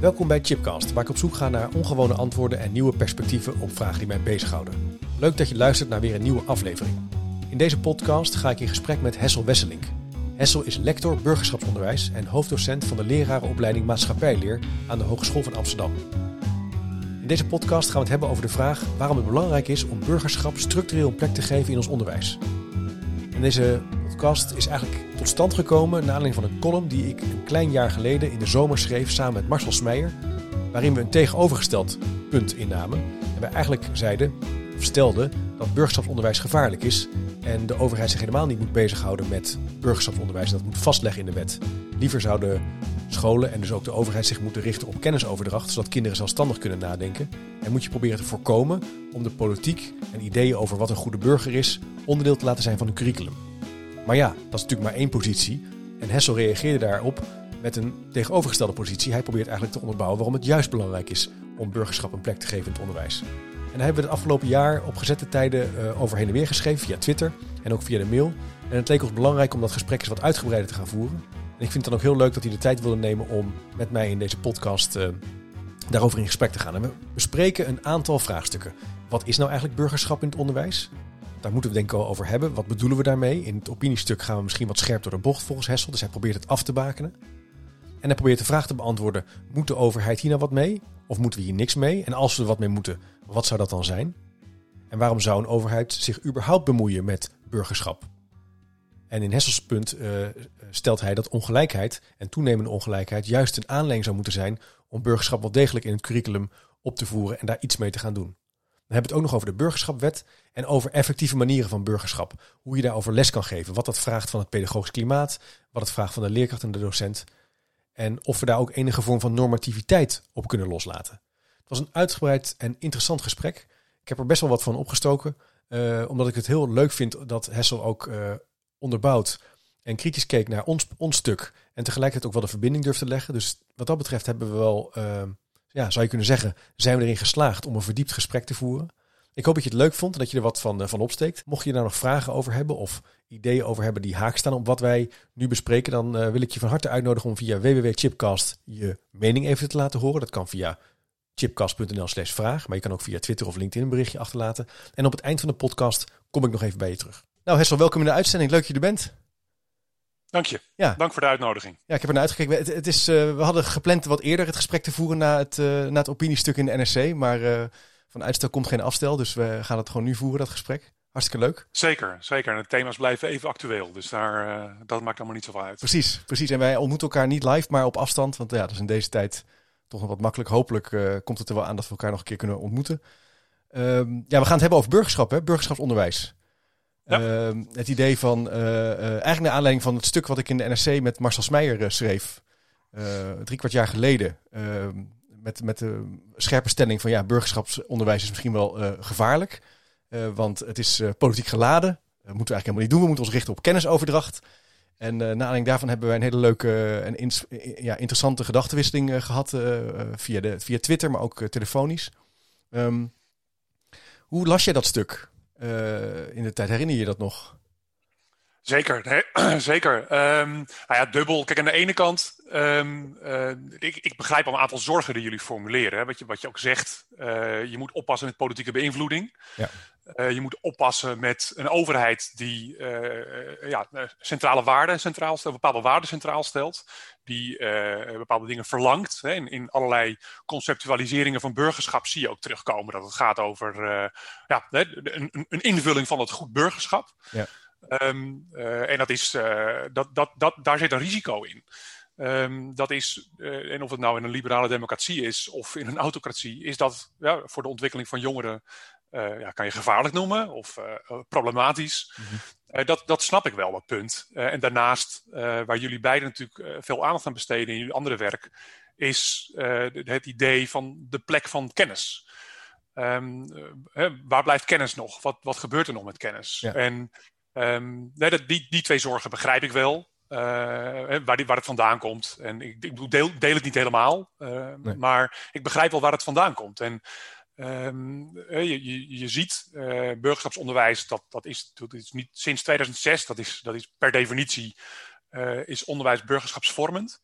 Welkom bij Chipcast, waar ik op zoek ga naar ongewone antwoorden en nieuwe perspectieven op vragen die mij bezighouden. Leuk dat je luistert naar weer een nieuwe aflevering. In deze podcast ga ik in gesprek met Hessel Wesselink. Hessel is lector burgerschapsonderwijs en hoofddocent van de lerarenopleiding maatschappijleer aan de Hogeschool van Amsterdam. In deze podcast gaan we het hebben over de vraag waarom het belangrijk is om burgerschap structureel een plek te geven in ons onderwijs. En deze podcast is eigenlijk tot stand gekomen naar aanleiding van een column die ik een klein jaar geleden in de zomer schreef samen met Marcel Smeijer, waarin we een tegenovergesteld punt innamen. En wij eigenlijk zeiden, of stelden, dat burgerschapsonderwijs gevaarlijk is en de overheid zich helemaal niet moet bezighouden met burgerschapsonderwijs. Dat moet vastleggen in de wet. Liever zouden scholen en dus ook de overheid zich moeten richten op kennisoverdracht, zodat kinderen zelfstandig kunnen nadenken. En moet je proberen te voorkomen om de politiek en ideeën over wat een goede burger is onderdeel te laten zijn van een curriculum. Maar ja, dat is natuurlijk maar één positie. En Hessel reageerde daarop met een tegenovergestelde positie. Hij probeert eigenlijk te onderbouwen waarom het juist belangrijk is om burgerschap een plek te geven in het onderwijs. En daar hebben we het afgelopen jaar op gezette tijden uh, over heen en weer geschreven via Twitter en ook via de mail. En het leek ons belangrijk om dat gesprek eens wat uitgebreider te gaan voeren. En ik vind het dan ook heel leuk dat hij de tijd wilde nemen om met mij in deze podcast uh, daarover in gesprek te gaan. En we bespreken een aantal vraagstukken. Wat is nou eigenlijk burgerschap in het onderwijs? Daar moeten we denk ik al over hebben. Wat bedoelen we daarmee? In het opiniestuk gaan we misschien wat scherp door de bocht volgens Hessel. Dus hij probeert het af te bakenen. En hij probeert de vraag te beantwoorden: moet de overheid hier nou wat mee? Of moeten we hier niks mee? En als we er wat mee moeten, wat zou dat dan zijn? En waarom zou een overheid zich überhaupt bemoeien met burgerschap? En in Hessels punt uh, stelt hij dat ongelijkheid en toenemende ongelijkheid juist een aanleiding zou moeten zijn om burgerschap wel degelijk in het curriculum op te voeren en daar iets mee te gaan doen. Dan hebben we het ook nog over de burgerschapwet en over effectieve manieren van burgerschap. Hoe je daarover les kan geven. Wat dat vraagt van het pedagogisch klimaat. Wat het vraagt van de leerkracht en de docent. En of we daar ook enige vorm van normativiteit op kunnen loslaten. Het was een uitgebreid en interessant gesprek. Ik heb er best wel wat van opgestoken. Uh, omdat ik het heel leuk vind dat Hessel ook uh, onderbouwt en kritisch keek naar ons, ons stuk. En tegelijkertijd ook wel de verbinding durft te leggen. Dus wat dat betreft hebben we wel... Uh, ja, zou je kunnen zeggen, zijn we erin geslaagd om een verdiept gesprek te voeren. Ik hoop dat je het leuk vond en dat je er wat van, uh, van opsteekt. Mocht je daar nog vragen over hebben of ideeën over hebben die haak staan op wat wij nu bespreken, dan uh, wil ik je van harte uitnodigen om via www.chipcast je mening even te laten horen. Dat kan via chipcast.nl slash vraag, maar je kan ook via Twitter of LinkedIn een berichtje achterlaten. En op het eind van de podcast kom ik nog even bij je terug. Nou Hessel, welkom in de uitzending. Leuk dat je er bent. Dank je. Ja. Dank voor de uitnodiging. Ja, ik heb er naar uitgekeken. Het, het is, uh, we hadden gepland wat eerder het gesprek te voeren na het, uh, na het opiniestuk in de NRC. Maar uh, van uitstel komt geen afstel. Dus we gaan het gewoon nu voeren, dat gesprek. Hartstikke leuk. Zeker, zeker. En de thema's blijven even actueel. Dus daar, dat maakt allemaal niet zoveel uit. Precies, precies. En wij ontmoeten elkaar niet live, maar op afstand. Want ja, dat is in deze tijd toch nog wat makkelijk. Hopelijk komt het er wel aan dat we elkaar nog een keer kunnen ontmoeten. Ehm, ja, we gaan het hebben over burgerschap, hè? burgerschapsonderwijs. Uh, het idee van, uh, uh, eigenlijk naar aanleiding van het stuk wat ik in de NRC met Marcel Smeijer schreef, drie kwart jaar geleden, ehm, met, met de scherpe stelling van ja, burgerschapsonderwijs is misschien wel gevaarlijk, want het is politiek geladen. Dat moeten we eigenlijk helemaal niet doen. We moeten ons richten op kennisoverdracht. En naar aanleiding daarvan hebben wij een hele leuke en ja, interessante gedachtenwisseling gehad via, de, via Twitter, maar ook telefonisch. Um, hoe las jij dat stuk? Uh, in de tijd. Herinner je dat nog? Zeker, zeker. Um, nou ja, dubbel. Kijk, aan de ene kant, um, uh, ik, ik, begrijp al een aantal zorgen die jullie formuleren. Hè. Wat, je, wat je ook zegt, uh, je moet oppassen met politieke beïnvloeding. Ja. je moet oppassen met een overheid die ja, centrale waarden centraal stelt, bepaalde waarden centraal stelt. Die bepaalde dingen verlangt. Hè. In, in, allerlei conceptualiseringen van burgerschap zie je ook terugkomen dat het gaat over ja, een, een invulling van het goed burgerschap. Ja. Um, uh, en dat is, uh, dat, dat, dat, daar zit een risico in. Um, dat is, uh, en of het nou in een liberale democratie is of in een autocratie, is dat ja, voor de ontwikkeling van jongeren ja, kan je gevaarlijk noemen of problematisch. Mhm. dat, dat snap ik wel, dat punt. en daarnaast, waar jullie beiden natuurlijk veel aandacht aan besteden in jullie andere werk, is het idee van de plek van kennis. Um, waar blijft kennis nog? Wat, wat gebeurt er nog met kennis? En um, nee, dat, die, die twee zorgen begrijp ik wel. Uh, waar, die, waar het vandaan komt. En ik, ik deel, deel het niet helemaal. Uh, Maar ik begrijp wel waar het vandaan komt. En um, je, je, je, ziet uh, burgerschapsonderwijs, dat, dat, is, dat is niet sinds 2006, dat is, dat is per definitie is onderwijs burgerschapsvormend.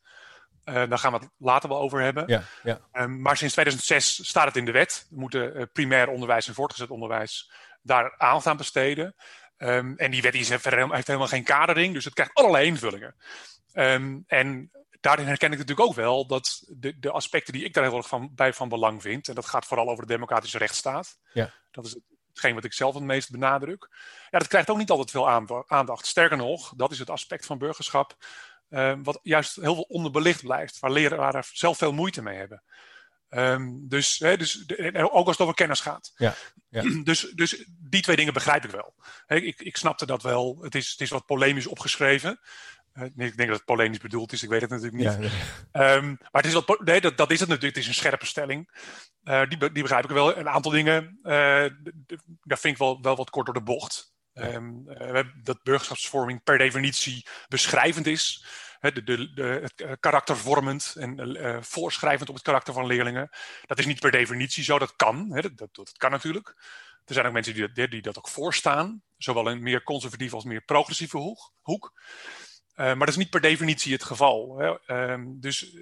Daar gaan we het later wel over hebben. Ja, ja. Um, maar sinds 2006 staat het in de wet. We moeten primair onderwijs en voortgezet onderwijs daar aandacht aan besteden. Um, en die wet is, heeft helemaal geen kadering, dus het krijgt allerlei invullingen. Um, en daarin herken ik natuurlijk ook wel dat de, de aspecten die ik daar heel erg van, bij van belang vind, en dat gaat vooral over de democratische rechtsstaat. Ja. Dat is hetgeen wat ik zelf het meest benadruk. Ja, dat krijgt ook niet altijd veel aandacht. Sterker nog, dat is het aspect van burgerschap uh, wat juist heel veel onderbelicht blijft, waar leraren zelf veel moeite mee hebben. Um, dus, hè, dus ook als het over kennis gaat. Ja, ja. Dus, dus die twee dingen begrijp ik wel. ik, ik snapte dat wel. Het is, het is wat polemisch opgeschreven. Uh, ik denk dat het polemisch bedoeld is, ik weet het natuurlijk niet. Ja, um, maar het is wat, nee, dat, dat is het natuurlijk. Het is een scherpe stelling. Uh, die, die begrijp ik wel. Een aantal dingen, uh, daar vind ik wel, wel wat kort door de bocht. Um, dat burgerschapsvorming per definitie beschrijvend is. De, de, de, het eh, karaktervormend en uh, voorschrijvend op het karakter van leerlingen. Dat is niet per definitie zo, dat kan. dat, dat, dat, kan natuurlijk. Er zijn ook mensen die, die dat ook voorstaan. Zowel in meer conservatieve als meer progressieve hoek. hoek. Uh, maar dat is niet per definitie het geval. Hè. Um, dus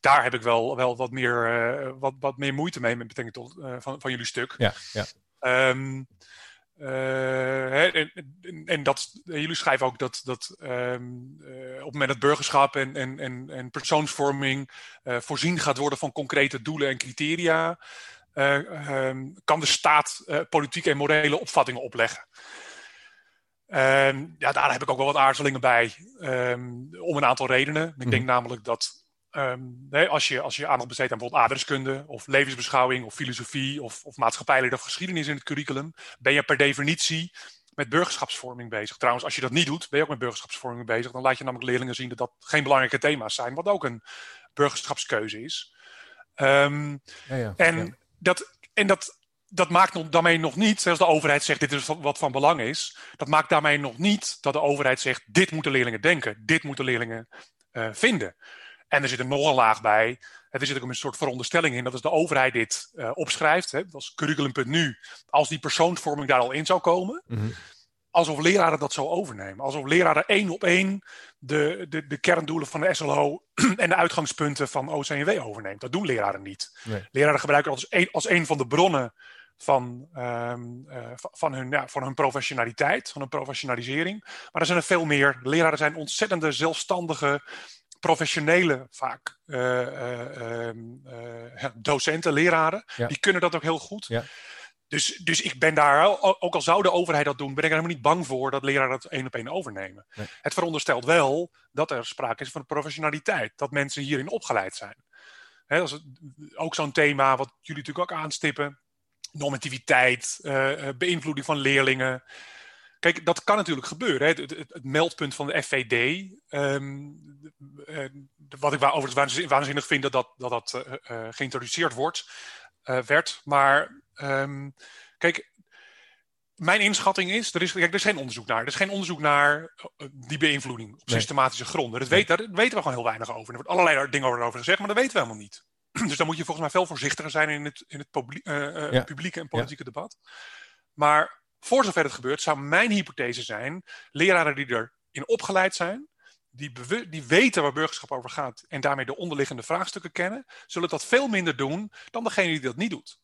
daar heb ik wel, wel wat, meer, wat, wat meer moeite mee met betrekking tot van, van jullie stuk. Ja, ja. Um, uh, en, en, dat, jullie schrijven ook dat, dat um, uh, op het moment dat burgerschap en, en, en, en persoonsvorming uh, voorzien gaat worden van concrete doelen en criteria, um, kan de staat politieke en morele opvattingen opleggen. Um, ja, daar heb ik ook wel wat aarzelingen bij, om een aantal redenen. Ik denk mhm. namelijk dat Um, nee, als, je, als je aandacht besteedt aan bijvoorbeeld aardrijkskunde of levensbeschouwing of filosofie of, of maatschappijleer of geschiedenis in het curriculum, ben je per definitie met burgerschapsvorming bezig. Trouwens, als je dat niet doet, ben je ook met burgerschapsvorming bezig. Dan laat je namelijk leerlingen zien dat dat geen belangrijke thema's zijn, wat ook een burgerschapskeuze is. Um, ja, ja, en, ja. Dat, en dat, dat maakt daarmee nog niet, zoals de overheid zegt, dit is wat van belang is. Dat maakt daarmee nog niet dat de overheid zegt, dit moeten leerlingen denken, dit moeten leerlingen uh, vinden. En er zit er nog een laag bij. Er zit ook een soort veronderstelling in dat als de overheid dit uh, opschrijft, hè, dat is curriculum.nu, als die persoonsvorming daar al in zou komen, mm -hmm. alsof leraren dat zo overnemen. Alsof leraren één op één de, de, de kerndoelen van de SLO en de uitgangspunten van OCNW overneemt. Dat doen leraren niet. Nee. Leraren gebruiken dat als een, als een van de bronnen van, um, uh, van, hun, ja, van hun professionaliteit, van hun professionalisering. Maar er zijn er veel meer. Leraren zijn ontzettende zelfstandige professionele vaak uh, uh, docenten, leraren, die kunnen dat ook heel goed. Ja. Dus, dus ik ben daar, ook al zou de overheid dat doen, ben ik er helemaal niet bang voor dat leraren dat één op één overnemen. Nee. Het veronderstelt wel dat er sprake is van professionaliteit, dat mensen hierin opgeleid zijn. He, dat is ook zo'n thema wat jullie natuurlijk ook aanstippen. Normativiteit, uh, beïnvloeding van leerlingen. Kijk, dat kan natuurlijk gebeuren. Hè. Het, het, het, meldpunt van de FVD, um, ehm, uh, wat ik overigens waanzinnig vind dat dat, dat, dat uh, uh, geïntroduceerd wordt, werd. Maar um, kijk, mijn inschatting is, er is, kijk, er is geen onderzoek naar. Er is geen onderzoek naar die beïnvloeding op nee. systematische gronden. Dat weet, daar weten we gewoon heel weinig over. Er wordt allerlei dingen over gezegd, maar dat weten we helemaal niet. dus dan moet je volgens mij veel voorzichtiger zijn in het, in het ja. publieke en politieke ja. debat. Maar voor zover het gebeurt, zou mijn hypothese zijn: leraren die erin opgeleid zijn, die, die weten waar burgerschap over gaat en daarmee de onderliggende vraagstukken kennen, zullen dat veel minder doen dan degene die dat niet doet.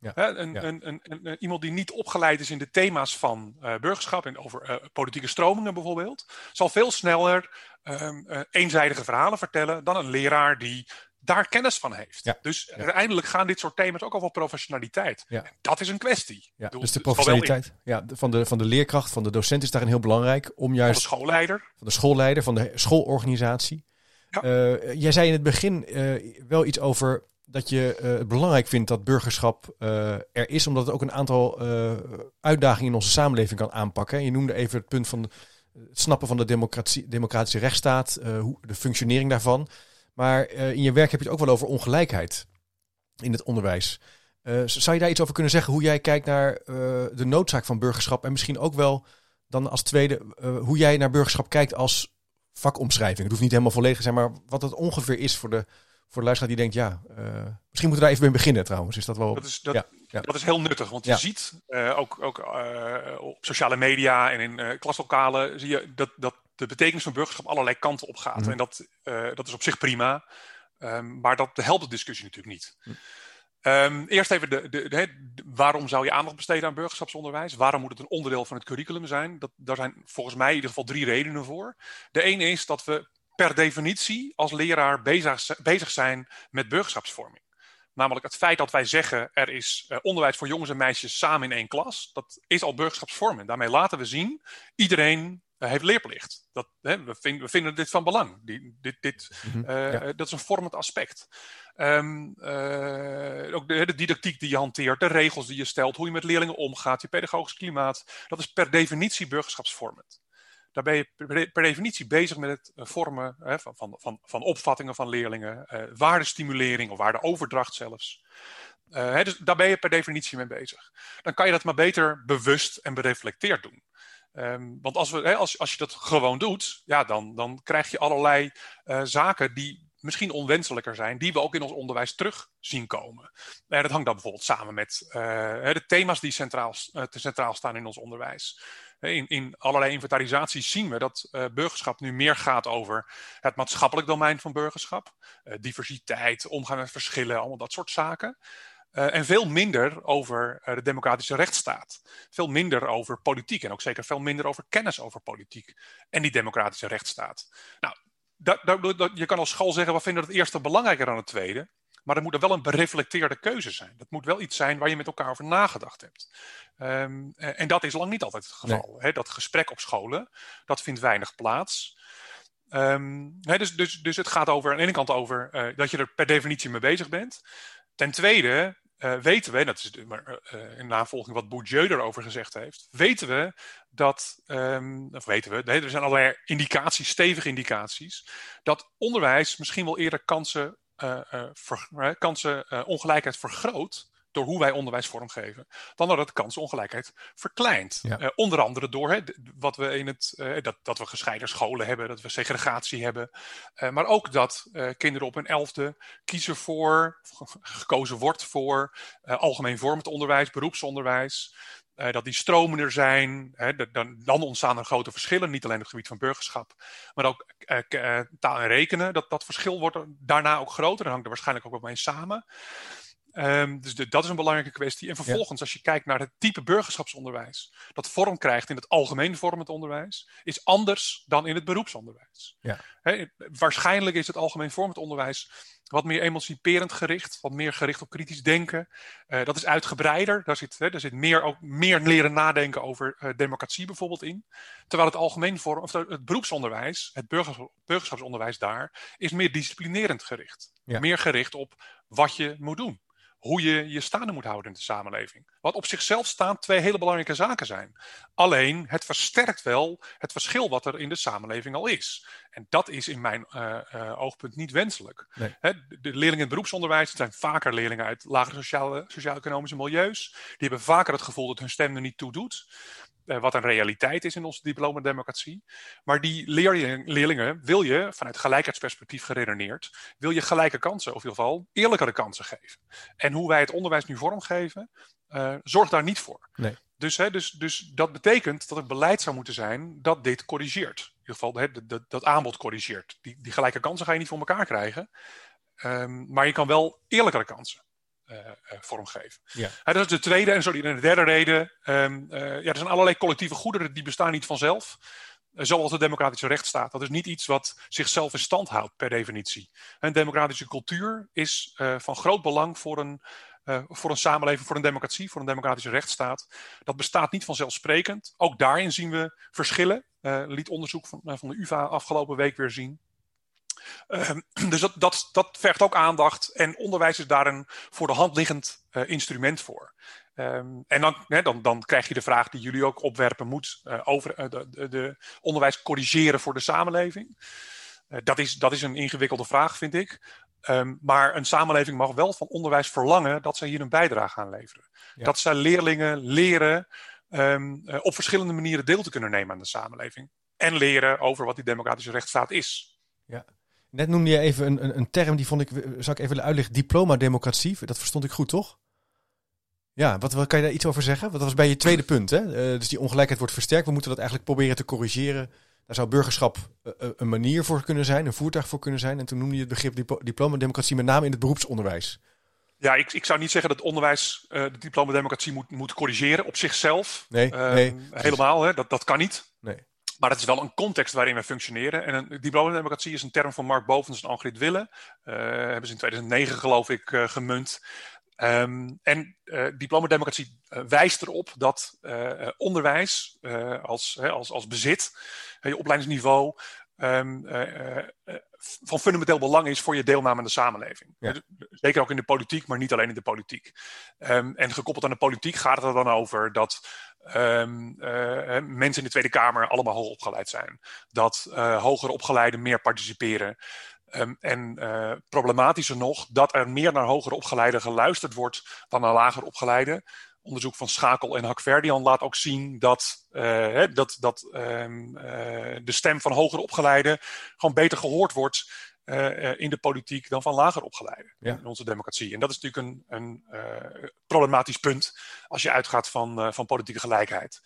Ja, een, ja. Een, een, iemand die niet opgeleid is in de thema's van uh, burgerschap en over uh, politieke stromingen bijvoorbeeld, zal veel sneller um, uh, eenzijdige verhalen vertellen dan een leraar die daar kennis van heeft. Ja. Dus uiteindelijk gaan dit soort thema's ook over professionaliteit. Ja. En dat is een kwestie. Ja, dus de professionaliteit ja, van, de, van de leerkracht, van de docent is daarin heel belangrijk. Om juist, van de schoolleider. Van de schoolleider, van de schoolorganisatie. Uh, jij zei in het begin uh, wel iets over dat je het belangrijk vindt dat burgerschap er is, omdat het ook een aantal uitdagingen in onze samenleving kan aanpakken. Je noemde even het punt van het snappen van de democratie, democratische rechtsstaat, hoe, de functionering daarvan. Maar in je werk heb je het ook wel over ongelijkheid in het onderwijs. zou je daar iets over kunnen zeggen? Hoe jij kijkt naar de noodzaak van burgerschap en misschien ook wel dan als tweede hoe jij naar burgerschap kijkt als vakomschrijving. Het hoeft niet helemaal volledig te zijn, maar wat het ongeveer is voor de, voor de luisteraar die denkt, ja, uh, misschien moeten we daar even mee beginnen trouwens. Is dat wel... Dat is, dat, ja, dat is heel nuttig, want je ziet uh, ook, ook uh, op sociale media en in klaslokalen, zie je dat, dat de betekenis van burgerschap allerlei kanten op gaat. Mm En dat, dat is op zich prima, um, maar dat helpt de discussie natuurlijk niet. Mm. Um, eerst even, de, de, de, waarom zou je aandacht besteden aan burgerschapsonderwijs? Waarom moet het een onderdeel van het curriculum zijn? Dat, daar zijn volgens mij in ieder geval drie redenen voor. De ene is dat we per definitie als leraar bezig, bezig zijn met burgerschapsvorming. Namelijk het feit dat wij zeggen er is uh, onderwijs voor jongens en meisjes samen in één klas. Dat is al burgerschapsvorming. Daarmee laten we zien, iedereen heeft leerplicht. Dat, hè, we, vind, we, vinden dit van belang. Die, dit, dit, mm -hmm, uh, ja. Dat is een vormend aspect. Um, uh, ook de, de, didactiek die je hanteert, de regels die je stelt, hoe je met leerlingen omgaat, je pedagogisch klimaat, dat is per definitie burgerschapsvormend. Daar ben je per, per definitie bezig met het vormen hè, van, van, van, van, opvattingen van leerlingen, uh, waardestimulering of waardeoverdracht zelfs. Uh, hè, dus daar ben je per definitie mee bezig. Dan kan je dat maar beter bewust en bereflecteerd doen. Um, want als, we, hè, als, als je dat gewoon doet, ja, dan, dan krijg je allerlei uh, zaken die misschien onwenselijker zijn, die we ook in ons onderwijs terug zien komen. En dat hangt dan bijvoorbeeld samen met uh, de thema's die centraal, uh, centraal staan in ons onderwijs. In, in allerlei inventarisaties zien we dat burgerschap nu meer gaat over het maatschappelijk domein van burgerschap, diversiteit, omgaan met verschillen, allemaal dat soort zaken. Uh, en veel minder over uh, de democratische rechtsstaat. Veel minder over politiek en ook zeker veel minder over kennis over politiek en die democratische rechtsstaat. Nou, dat, dat, dat, je kan als school zeggen, we vinden het eerste belangrijker dan het tweede. Maar er moet er wel een bereflecteerde keuze zijn. Dat moet wel iets zijn waar je met elkaar over nagedacht hebt. Um, en dat is lang niet altijd het geval. Nee. He, dat gesprek op scholen, dat vindt weinig plaats. Um, he, dus, dus, dus het gaat over, aan de ene kant over uh, dat je er per definitie mee bezig bent. Ten tweede uh, weten we, dat is maar, uh, in navolging wat Bourdieu erover gezegd heeft, weten we dat, um, of weten we, er zijn allerlei indicaties, stevige indicaties, dat onderwijs misschien wel eerder kansen, ver, kansen ongelijkheid vergroot door hoe wij onderwijs vormgeven, dan dat het kansongelijkheid verkleint. Ja. Uh, onder andere door hè, wat we in het, uh, dat, dat we gescheiden scholen hebben, dat we segregatie hebben, uh, maar ook dat kinderen op hun elfde kiezen voor, gekozen wordt voor algemeen vormend onderwijs, beroepsonderwijs. dat die stromen er zijn. Hè, dan, dan, ontstaan er grote verschillen, niet alleen op het gebied van burgerschap, maar ook taal en rekenen. Dat, dat verschil wordt daarna ook groter. Dan hangt er waarschijnlijk ook wat mee samen. Um, dus de, dat is een belangrijke kwestie. En vervolgens, ja. als je kijkt naar het type burgerschapsonderwijs dat vorm krijgt in het algemeen vormend onderwijs, is anders dan in het beroepsonderwijs. Ja. He, waarschijnlijk is het algemeen vormend onderwijs wat meer emanciperend gericht, wat meer gericht op kritisch denken. Uh, dat is uitgebreider. Daar zit, daar zit meer, ook meer leren nadenken over uh, democratie bijvoorbeeld in. Terwijl het algemeen vorm, of het beroepsonderwijs, het burgers, burgerschapsonderwijs daar, is meer disciplinerend gericht. Ja. Meer gericht op wat je moet doen hoe je je staande moet houden in de samenleving. Wat op zichzelf staan twee hele belangrijke zaken zijn. Alleen, het versterkt wel het verschil wat er in de samenleving al is. En dat is in mijn uh, uh, oogpunt niet wenselijk. Nee. He, de, leerlingen in het beroepsonderwijs zijn vaker leerlingen uit lagere sociale, sociaal-economische milieus. Die hebben vaker het gevoel dat hun stem er niet toe doet. Uh, wat een realiteit is in onze diploma-democratie. Maar die leerling, leerlingen wil je, vanuit gelijkheidsperspectief geredeneerd, wil je gelijke kansen, of in ieder geval eerlijkere kansen geven. En hoe wij het onderwijs nu vormgeven, uh, zorgt daar niet voor. Nee. Dus, hè, dus, dus dat betekent dat het beleid zou moeten zijn dat dit corrigeert. In ieder geval hè, dat, dat, aanbod corrigeert. Die, die gelijke kansen ga je niet voor elkaar krijgen. Um, maar je kan wel eerlijkere kansen vormgeven. Ja. Dat is de tweede. En sorry, de derde reden. Um, ja, er zijn allerlei collectieve goederen die bestaan niet vanzelf. Zoals de democratische rechtsstaat. Dat is niet iets wat zichzelf in stand houdt per definitie. Een democratische cultuur is van groot belang voor een uh, voor een samenleving, voor een democratie, voor een democratische rechtsstaat. Dat bestaat niet vanzelfsprekend. Ook daarin zien we verschillen. Uh, liet onderzoek van, van de UvA afgelopen week weer zien. Ehm, dus dat, dat, dat vergt ook aandacht en onderwijs is daar een voor de hand liggend uh, instrument voor. Um, en dan, hè, dan, dan krijg je de vraag die jullie ook opwerpen, moet uh, over uh, de, de, onderwijs corrigeren voor de samenleving? dat, is, dat is een ingewikkelde vraag, vind ik. Um, maar een samenleving mag wel van onderwijs verlangen dat ze hier een bijdrage aan leveren. Ja. Dat ze leerlingen leren um, op verschillende manieren deel te kunnen nemen aan de samenleving. En leren over wat die democratische rechtsstaat is. Ja. Net noemde je even een, een, een term die vond ik, zou ik even willen uitleggen, diploma-democratie. Dat verstond ik goed, toch? Ja, wat, wat kan je daar iets over zeggen? Dat was bij je tweede punt, hè? Uh, dus die ongelijkheid wordt versterkt. We moeten dat eigenlijk proberen te corrigeren. Daar zou burgerschap uh, een manier voor kunnen zijn, een voertuig voor kunnen zijn. En toen noemde je het begrip diploma-democratie met name in het beroepsonderwijs. Ja, ik, ik zou niet zeggen dat onderwijs uh, de diploma-democratie moet, moet corrigeren op zichzelf. Nee, nee helemaal, hè? Dat, dat kan niet. Nee. Maar het is wel een context waarin we functioneren. En een diploma-democratie is een term van Mark Bovens en Angrid Wille. Uh, hebben ze in 2009 geloof ik uh, gemunt. Um, en uh, diploma-democratie wijst erop dat onderwijs als, als, als bezit, je opleidingsniveau, um, van fundamenteel belang is voor je deelname aan de samenleving. Ja. Zeker ook in de politiek, maar niet alleen in de politiek. Um, en gekoppeld aan de politiek gaat het er dan over dat um, uh, mensen in de Tweede Kamer allemaal hoog opgeleid zijn. Dat uh, hoger opgeleiden meer participeren. Um, en uh, problematischer nog, dat er meer naar hoger opgeleiden geluisterd wordt dan naar lager opgeleiden. Onderzoek van Schakel en Hakverdian laat ook zien dat, uh, dat, dat um, uh, de stem van hoger opgeleiden gewoon beter gehoord wordt uh, in de politiek dan van lager opgeleiden ja. in onze democratie. En dat is natuurlijk een, een problematisch punt als je uitgaat van, van politieke gelijkheid.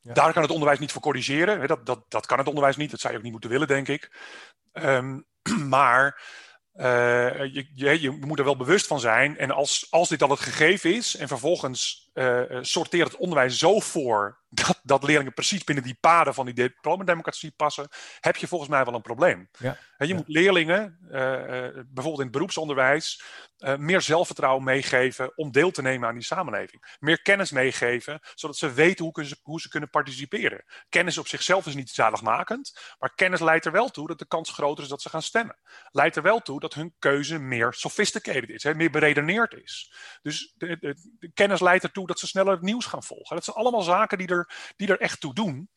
Ja. Daar kan het onderwijs niet voor corrigeren. Dat, dat, dat kan het onderwijs niet. Dat zou je ook niet moeten willen, denk ik. Um, maar je, je, je, moet er wel bewust van zijn. En als, als dit al het gegeven is en vervolgens uh, sorteert het onderwijs zo voor dat, dat leerlingen precies binnen die paden van die diploma-democratie passen, heb je volgens mij wel een probleem. Ja. je ja. moet leerlingen, uh, bijvoorbeeld in het beroepsonderwijs, meer zelfvertrouwen meegeven om deel te nemen aan die samenleving. Meer kennis meegeven, zodat ze weten hoe, ze, hoe ze kunnen participeren. Kennis op zichzelf is niet zaligmakend, maar kennis leidt er wel toe dat de kans groter is dat ze gaan stemmen. Leidt er wel toe dat hun keuze meer sophisticated is, hè, meer beredeneerd is. Dus de, de, de kennis leidt ertoe dat ze sneller het nieuws gaan volgen. Dat zijn allemaal zaken die er, die er echt toe doen.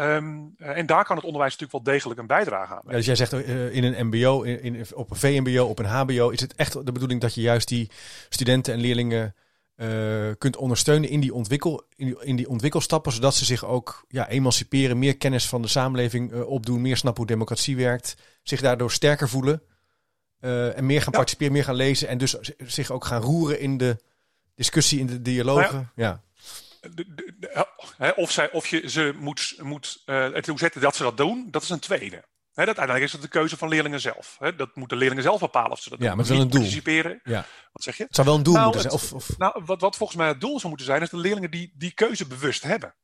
Um, en daar kan het onderwijs natuurlijk wel degelijk een bijdrage aan. Ja, dus jij zegt uh, in een MBO, in, in, op een VMBO, op een HBO, is het echt de bedoeling dat je juist die studenten en leerlingen uh, kunt ondersteunen in die, ontwikkel, in, die, in die ontwikkelstappen, zodat ze zich ook ja, emanciperen, meer kennis van de samenleving uh, opdoen, meer snappen hoe democratie werkt, zich daardoor sterker voelen en meer gaan ja. participeren, meer gaan lezen en dus zich ook gaan roeren in de discussie, in de dialogen. Nou ja. De, de, de, of, zij, of je ze moet, moet uh, ertoe zetten dat ze dat doen, dat is een tweede. He, dat, uiteindelijk is het de keuze van leerlingen zelf. He, dat moeten leerlingen zelf bepalen of ze dat ja, doen. Maar het is wel een doel. Participeren. Ja. Wat zeg je? Het zou wel een doel nou, moeten het, zijn. Of, of... Nou, wat, wat volgens mij het doel zou moeten zijn, is dat leerlingen die, die keuze bewust hebben.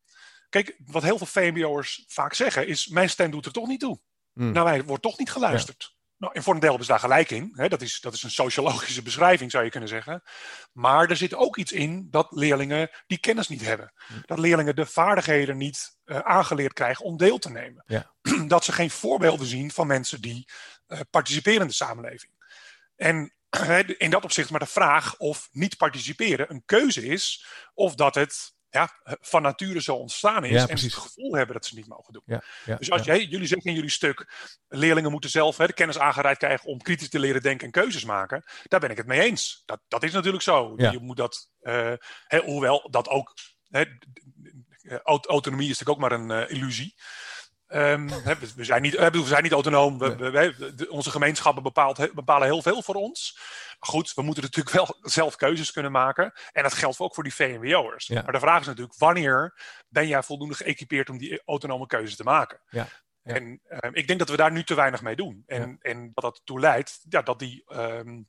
Kijk, wat heel veel VMBO'ers vaak zeggen, is: Mijn stem doet er toch niet toe. Hmm. Naar mij wordt toch niet geluisterd. Nou, en voor een deel hebben ze daar gelijk in. Hè? Dat, is, dat is een sociologische beschrijving, zou je kunnen zeggen. Maar er zit ook iets in dat leerlingen die kennis niet hebben. Dat leerlingen de vaardigheden niet uh, aangeleerd krijgen om deel te nemen. Ja. Dat ze geen voorbeelden zien van mensen die uh, participeren in de samenleving. En in dat opzicht maar de vraag of niet participeren een keuze is, of dat het ja, van nature zo ontstaan is. Ja, en precies. het gevoel hebben dat ze niet mogen doen. Ja, ja, dus als jij, jullie zeggen in jullie stuk, leerlingen moeten zelf hè, de kennis aangereikt krijgen om kritisch te leren denken en keuzes maken. Daar ben ik het mee eens. Dat, dat is natuurlijk zo. Je moet dat, uh, hè, hoewel dat ook, hè, autonomie is natuurlijk ook maar een uh, illusie. Um, we, zijn niet, we zijn niet autonoom. We, we, we, onze gemeenschappen bepaalt, bepalen heel veel voor ons. Maar goed, we moeten natuurlijk wel zelf keuzes kunnen maken. En dat geldt ook voor die VMWO'ers. Ja. Maar de vraag is natuurlijk, wanneer ben jij voldoende geëquipeerd om die autonome keuze te maken? Ja. Ja. En um, ik denk dat we daar nu te weinig mee doen. En, en dat dat toe leidt ja, dat die, um,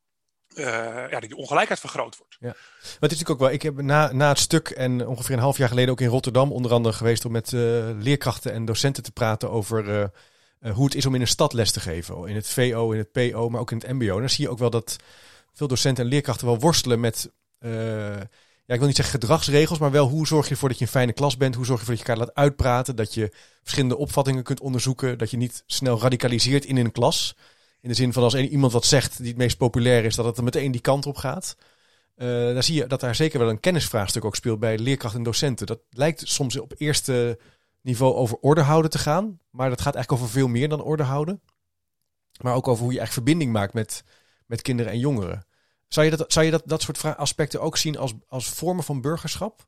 uh, ja, die ongelijkheid vergroot wordt. Ja. Maar het is natuurlijk ook wel, ik heb na, na het stuk en ongeveer een half jaar geleden ook in Rotterdam onder andere geweest om met uh, leerkrachten en docenten te praten over uh, hoe het is om in een stad les te geven. In het VO, in het PO, maar ook in het MBO. Dan zie je ook wel dat veel docenten en leerkrachten wel worstelen met ja, ik wil niet zeggen gedragsregels, maar wel hoe zorg je ervoor dat je een fijne klas bent? Hoe zorg je ervoor dat je elkaar laat uitpraten? Dat je verschillende opvattingen kunt onderzoeken? Dat je niet snel radicaliseert in een klas? In de zin van als iemand wat zegt die het meest populair is, dat het er meteen die kant op gaat. Uh, daar zie je dat daar zeker wel een kennisvraagstuk ook speelt bij leerkrachten en docenten. Dat lijkt soms op eerste niveau over orde houden te gaan. Maar dat gaat eigenlijk over veel meer dan orde houden. Maar ook over hoe je echt verbinding maakt met, met kinderen en jongeren. Zou je dat, zou je dat, dat soort aspecten ook zien als, als vormen van burgerschap?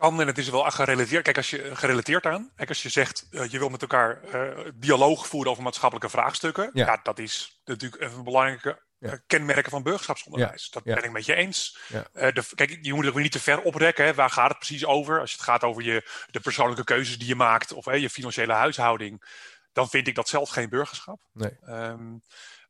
Kan en het is wel gerelateerd. Kijk, als je gerelateerd aan. Kijk, als je zegt uh, je wil met elkaar uh, dialoog voeren over maatschappelijke vraagstukken. Ja. ja dat is natuurlijk een belangrijke ja. kenmerken van burgerschapsonderwijs. Dat ben ik met je eens. Uh, de, kijk, je moet het niet te ver oprekken. Hè. Waar gaat het precies over? Als het gaat over je, de persoonlijke keuzes die je maakt of hè, je financiële huishouding, dan vind ik dat zelf geen burgerschap. Nee. Um,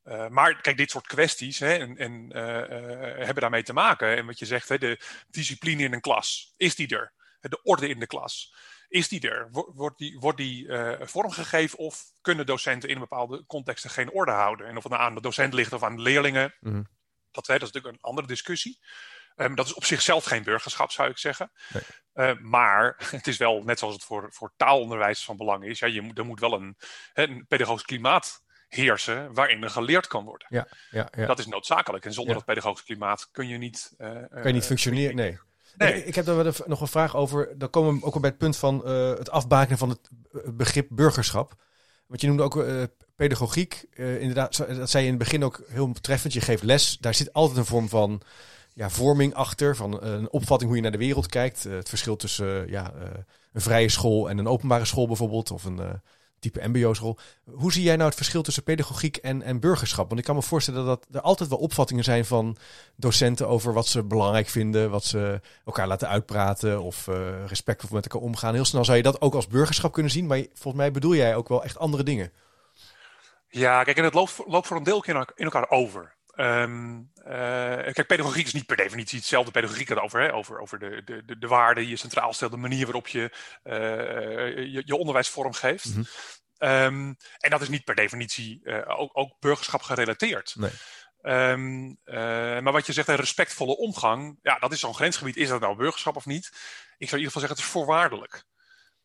uh, maar kijk, dit soort kwesties hè, en, en uh, hebben daarmee te maken. En wat je zegt, hè, de discipline in een klas, is die er? De orde in de klas. Is die er? Wordt die, wordt die uh, vormgegeven of kunnen docenten in bepaalde contexten geen orde houden? En of het nou aan de docent ligt of aan de leerlingen, mm dat, hè, dat is natuurlijk een andere discussie. Um, dat is op zichzelf geen burgerschap, zou ik zeggen. Nee. Uh, maar het is wel, net zoals het voor, voor taalonderwijs van belang is, ja, je moet, er moet wel een, een pedagogisch klimaat heersen waarin er geleerd kan worden. Ja, ja, ja. Dat is noodzakelijk. En zonder dat pedagogisch klimaat kun je niet... Uh, kan je niet functioneren, nee. Nee. Ik, heb daar nog een vraag over. Dan komen we ook al bij het punt van uh, het afbakenen van het begrip burgerschap. Want je noemde ook uh, pedagogiek. Inderdaad, dat zei je in het begin ook heel treffend. Je geeft les. Daar zit altijd een vorm van ja, vorming achter. Van een opvatting hoe je naar de wereld kijkt. het verschil tussen ja, een vrije school en een openbare school bijvoorbeeld. Of een type mbo-school. Hoe zie jij nou het verschil tussen pedagogiek en, en burgerschap? Want ik kan me voorstellen dat er altijd wel opvattingen zijn van docenten over wat ze belangrijk vinden, wat ze elkaar laten uitpraten of uh, respectvol met elkaar omgaan. Heel snel zou je dat ook als burgerschap kunnen zien, maar volgens mij bedoel jij ook wel echt andere dingen. Ja, kijk, en het loopt, loopt voor een deel in elkaar over. Um, uh, kijk, pedagogiek is niet per definitie hetzelfde. Pedagogiek gaat over, hè, over, over de, de, de waarden die je centraal stelt, de manier waarop je uh, je, je, onderwijs vormgeeft. Mm um, en dat is niet per definitie uh, ook, ook, burgerschap gerelateerd. Nee. Um, maar wat je zegt, een respectvolle omgang, ja, dat is zo'n grensgebied. Is dat nou burgerschap of niet? Ik zou in ieder geval zeggen, het is voorwaardelijk.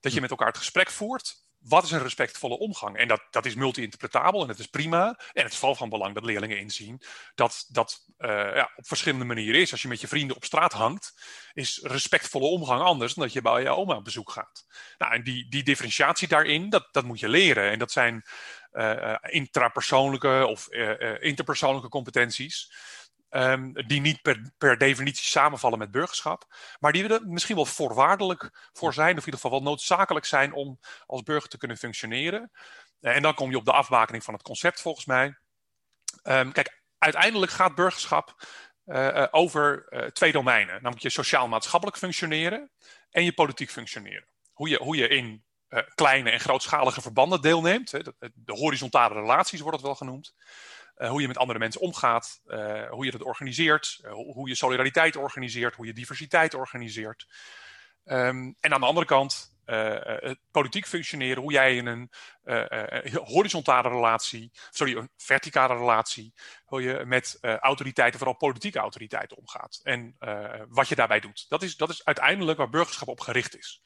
Dat je met elkaar het gesprek voert wat is een respectvolle omgang? En dat, dat is multi-interpretabel en dat is prima. En het is vooral van belang dat leerlingen inzien dat dat uh, ja, op verschillende manieren is. Als je met je vrienden op straat hangt, is respectvolle omgang anders dan dat je bij je oma op bezoek gaat. Nou, en die, die differentiatie daarin, dat, dat moet je leren. En dat zijn uh, intrapersoonlijke of uh, interpersoonlijke competenties. Um, die niet per, per definitie samenvallen met burgerschap, maar die er misschien wel voorwaardelijk voor zijn, of in ieder geval wel noodzakelijk zijn om als burger te kunnen functioneren. Uh, en dan kom je op de afbakening van het concept volgens mij. Um, kijk, uiteindelijk gaat burgerschap uh, over uh, twee domeinen, namelijk je sociaal-maatschappelijk functioneren en je politiek functioneren. Hoe je, hoe je in kleine en grootschalige verbanden deelneemt, hè, de, de horizontale relaties wordt het wel genoemd. Uh, hoe je met andere mensen omgaat, uh, hoe je dat organiseert, uh, hoe je solidariteit organiseert, hoe je diversiteit organiseert. Um, en aan de andere kant het politiek functioneren, hoe jij in een horizontale relatie, sorry, een verticale relatie, hoe je met autoriteiten, vooral politieke autoriteiten omgaat. En wat je daarbij doet. Dat is, dat is uiteindelijk waar burgerschap op gericht is.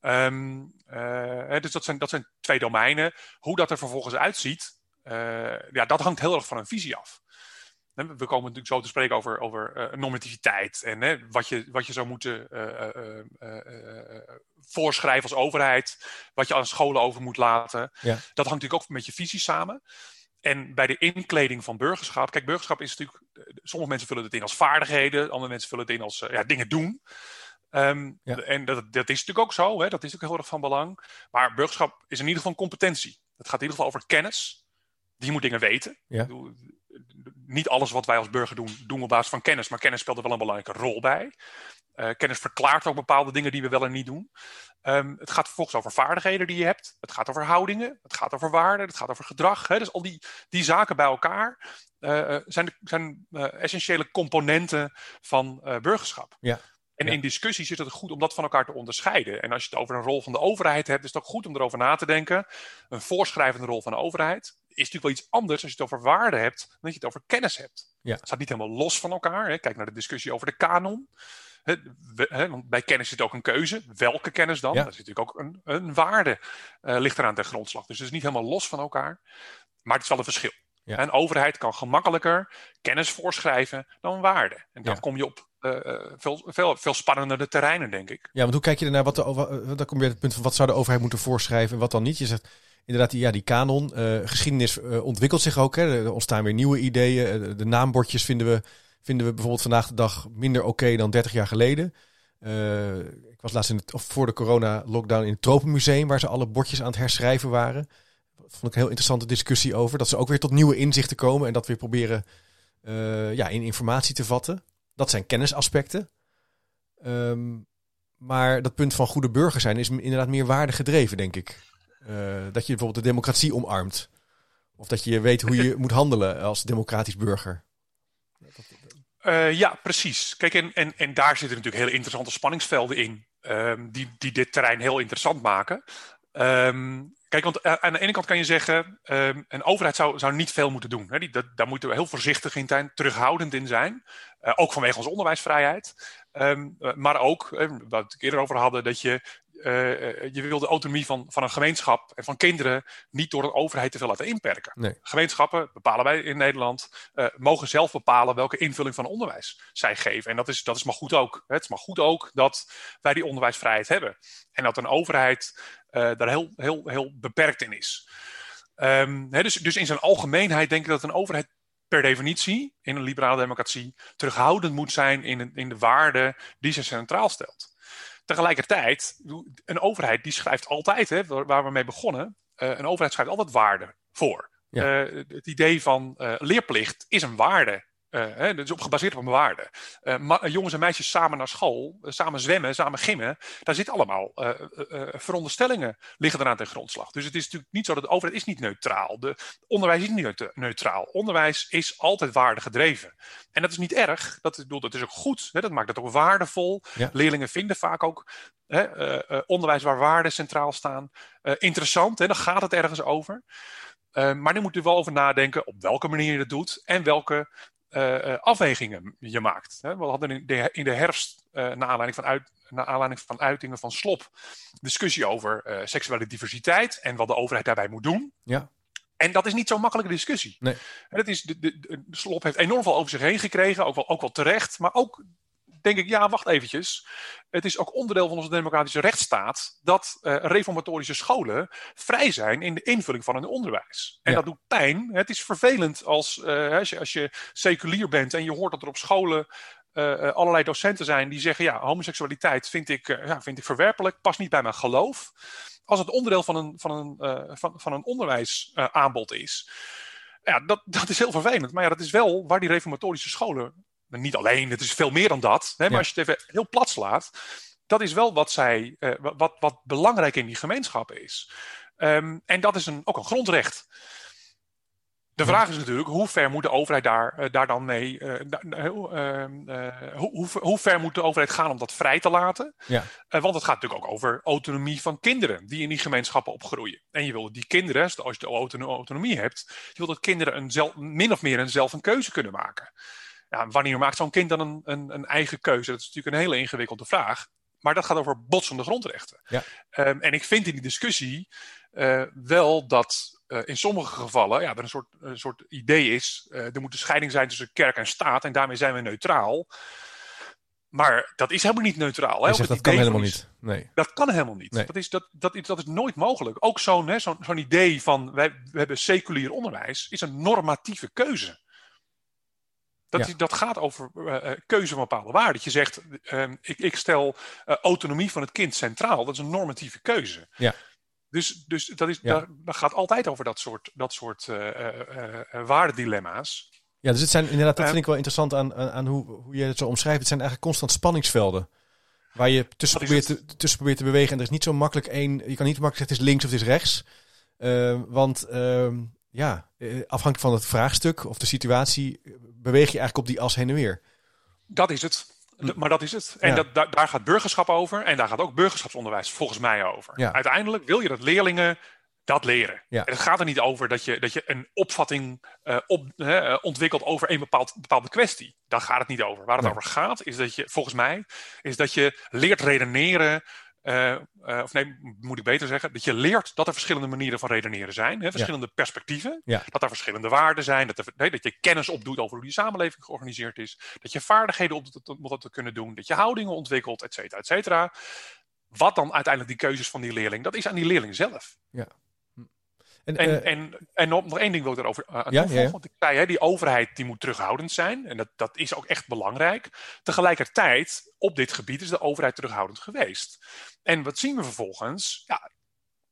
Ja. Um, dus dat zijn, dat zijn twee domeinen. Hoe dat er vervolgens uitziet, ja, dat hangt heel erg van een visie af. We komen natuurlijk zo te spreken over, over uh, normativiteit en hè, wat, je, wat je zou moeten uh, voorschrijven als overheid, wat je aan scholen over moet laten. Ja. Dat hangt natuurlijk ook met je visie samen. En bij de inkleding van burgerschap, kijk, burgerschap is natuurlijk, sommige mensen vullen het in als vaardigheden, andere mensen vullen het in als ja, dingen doen. Um, ja. En dat, dat is natuurlijk ook zo, hè, dat is ook heel erg van belang. Maar burgerschap is in ieder geval een competentie. Het gaat in ieder geval over kennis die moet dingen weten. Ja. Niet alles wat wij als burger doen, doen we op basis van kennis, maar kennis speelt er wel een belangrijke rol bij. Uh, kennis verklaart ook bepaalde dingen die we wel en niet doen. Um, het gaat vervolgens over vaardigheden die je hebt. Het gaat over houdingen. Het gaat over waarden. Het gaat over gedrag. Hè? Dus al die, die zaken bij elkaar uh, zijn, zijn uh, essentiële componenten van burgerschap. Ja. En in discussies is het goed om dat van elkaar te onderscheiden. En als je het over een rol van de overheid hebt, is het ook goed om erover na te denken. Een voorschrijvende rol van de overheid is natuurlijk wel iets anders als je het over waarde hebt dan dat je het over kennis hebt. Ja. Het staat niet helemaal los van elkaar. Hè. Kijk naar de discussie over de kanon. Want bij kennis zit ook een keuze. Welke kennis dan? Ja. Daar zit natuurlijk ook een, een waarde, uh, ligt eraan ten grondslag. Dus het is niet helemaal los van elkaar. Maar het is wel een verschil. Ja. Een overheid kan gemakkelijker kennis voorschrijven dan waarde. En dan kom je op veel, veel, veel spannendere terreinen, denk ik. Ja, want hoe kijk je ernaar? Wat de, over, dan kom je het punt van wat zou de overheid moeten voorschrijven en wat dan niet? Je zegt inderdaad, ja, die kanon, geschiedenis ontwikkelt zich ook. Hè. Er ontstaan weer nieuwe ideeën. De naambordjes vinden we, vinden we bijvoorbeeld vandaag de dag minder oké dan 30 jaar geleden. ik was laatst in het, of voor de corona-lockdown in het Tropenmuseum, waar ze alle bordjes aan het herschrijven waren vond ik een heel interessante discussie over. Dat ze ook weer tot nieuwe inzichten komen en dat weer proberen ja, in informatie te vatten. Dat zijn kennisaspecten. Um, maar dat punt van goede burger zijn is inderdaad meer waarde gedreven, denk ik. Uh, dat je bijvoorbeeld de democratie omarmt. Of dat je weet hoe je moet handelen als democratisch burger. Uh, ja, precies. Kijk, en, en, en daar zitten natuurlijk hele interessante spanningsvelden in. Um, die, die dit terrein heel interessant maken. Um, Kijk, want eh, aan de ene kant kan je zeggen, um, een overheid zou, zou niet veel moeten doen. Die, dat, daar moeten we heel voorzichtig in zijn, terughoudend in zijn. Uh, ook vanwege onze onderwijsvrijheid. Um, maar ook, wat we het eerder over hadden, dat je je wil de autonomie van, van een gemeenschap en van kinderen niet door een overheid te veel laten inperken. Nee. Gemeenschappen, bepalen wij in Nederland, mogen zelf bepalen welke invulling van onderwijs zij geven. En dat is, dat is maar goed ook. Het is maar goed ook dat wij die onderwijsvrijheid hebben. En dat een overheid daar heel, heel, heel beperkt in is. Um, dus, dus in zijn algemeenheid denk ik dat een overheid per definitie in een liberale democratie terughoudend moet zijn in, in de waarden die ze centraal stelt. Tegelijkertijd, een overheid die schrijft altijd, hè, waar we mee begonnen, uh, een overheid schrijft altijd waarden voor. Ja. Uh, het idee van uh, leerplicht is een waarde uh, hè, dat is op gebaseerd op een waarde. Uh, jongens en meisjes samen naar school, uh, samen zwemmen, samen gimmen, daar zitten allemaal veronderstellingen liggen eraan ten grondslag. Dus het is natuurlijk niet zo dat de overheid is niet neutraal. De onderwijs is niet neutraal. Onderwijs is altijd waardegedreven. En dat is niet erg. Dat is, dat is ook goed. Hè, dat maakt het ook waardevol. Ja. Leerlingen vinden vaak ook hè, onderwijs waar waarden centraal staan interessant. Hè, dan gaat het ergens over. maar nu moet je wel over nadenken op welke manier je dat doet en welke uh, afwegingen je maakt. We hadden in de, in de herfst, uh, naar, aanleiding van uit, naar aanleiding van uitingen van Slop, discussie over seksuele diversiteit en wat de overheid daarbij moet doen. Ja. En dat is niet zo'n makkelijke discussie. Nee. Dat is, de, de, de, Slop heeft enorm veel over zich heen gekregen, ook wel, ook wel terecht, maar ook denk ik, ja, wacht eventjes. Het is ook onderdeel van onze democratische rechtsstaat dat uh, reformatorische scholen vrij zijn in de invulling van hun onderwijs. En ja. dat doet pijn. Het is vervelend als, uh, als, je, als je seculier bent en je hoort dat er op scholen uh, allerlei docenten zijn die zeggen: ja, homoseksualiteit vind ik, ja, vind ik verwerpelijk, past niet bij mijn geloof. Als het onderdeel van een, van een, van, van een onderwijsaanbod is. Ja, dat, dat is heel vervelend. Maar ja, dat is wel waar die reformatorische scholen niet alleen, het is veel meer dan dat. Hè, maar als je het even heel plat slaat, dat is wel wat, zij, uh, wat, wat belangrijk in die gemeenschappen is. Um, en dat is een, ook een grondrecht. De vraag is natuurlijk, hoe ver moet de overheid daar, uh, daar dan mee... Uh, hoe, hoe, hoe, ver moet de overheid gaan om dat vrij te laten? Ja. want het gaat natuurlijk ook over autonomie van kinderen... die in die gemeenschappen opgroeien. En je wil die kinderen, als je de autonomie hebt... je wil dat kinderen een zelf, min of meer een zelf een keuze kunnen maken ja, wanneer maakt zo'n kind dan een, een, een, eigen keuze? Dat is natuurlijk een hele ingewikkelde vraag. Maar dat gaat over botsende grondrechten. Ja. Um, en ik vind in die discussie uh, wel dat uh, in sommige gevallen ja, er een soort, een soort idee is. Uh, er moet een scheiding zijn tussen kerk en staat. En daarmee zijn we neutraal. Maar dat is helemaal niet neutraal. Hè? Zegt, dat kan helemaal niet. Nee. Dat kan helemaal niet. Nee. Dat, is, dat, dat, is, dat is nooit mogelijk. Ook zo'n zo'n zo'n idee van wij, we hebben seculier onderwijs is een normatieve keuze. Dat, ja. is, dat gaat over uh, keuze van bepaalde waarden. Dat je zegt, uh, ik, ik, stel uh, autonomie van het kind centraal. Dat is een normatieve keuze. Ja. Dus, dus dat, is, ja. dat, gaat altijd over dat soort, dat soort waardedilemma's. Ja, dus het zijn inderdaad, dat vind ik wel interessant aan, aan, hoe, hoe je het zo omschrijft. Het zijn eigenlijk constant spanningsvelden. Waar je tussen probeert, te, tussen probeert te bewegen. En er is niet zo makkelijk één. Je kan niet makkelijk zeggen het is links of het is rechts. want ehm, ja, afhankelijk van het vraagstuk of de situatie, beweeg je eigenlijk op die as heen en weer. Dat is het. Maar dat is het. En dat, daar, daar, gaat burgerschap over. En daar gaat ook burgerschapsonderwijs volgens mij over. Ja. Uiteindelijk wil je dat leerlingen dat leren. Ja. En het gaat er niet over dat je, dat je een opvatting uh, op, uh, ontwikkelt over een bepaald, bepaalde kwestie. Daar gaat het niet over. Waar het Nee. over gaat, is dat je, volgens mij, is dat je leert redeneren. Uh, of nee, moet ik beter zeggen, dat je leert dat er verschillende manieren van redeneren zijn, hè, verschillende perspectieven, Ja. dat er verschillende waarden zijn, dat, er, nee, dat je kennis opdoet over hoe die samenleving georganiseerd is, dat je vaardigheden opdoet om dat te kunnen doen, dat je houdingen ontwikkelt, et cetera, et cetera. Wat dan uiteindelijk die keuzes van die leerling, dat is aan die leerling zelf. En, En, eh, en, en nog nog één ding wil ik daarover Ja, toevoegen. ja, ja. Want ik zei, hè, die overheid die moet terughoudend zijn. En dat, dat is ook echt belangrijk. Tegelijkertijd, op dit gebied is de overheid terughoudend geweest. En wat zien we vervolgens? Ja,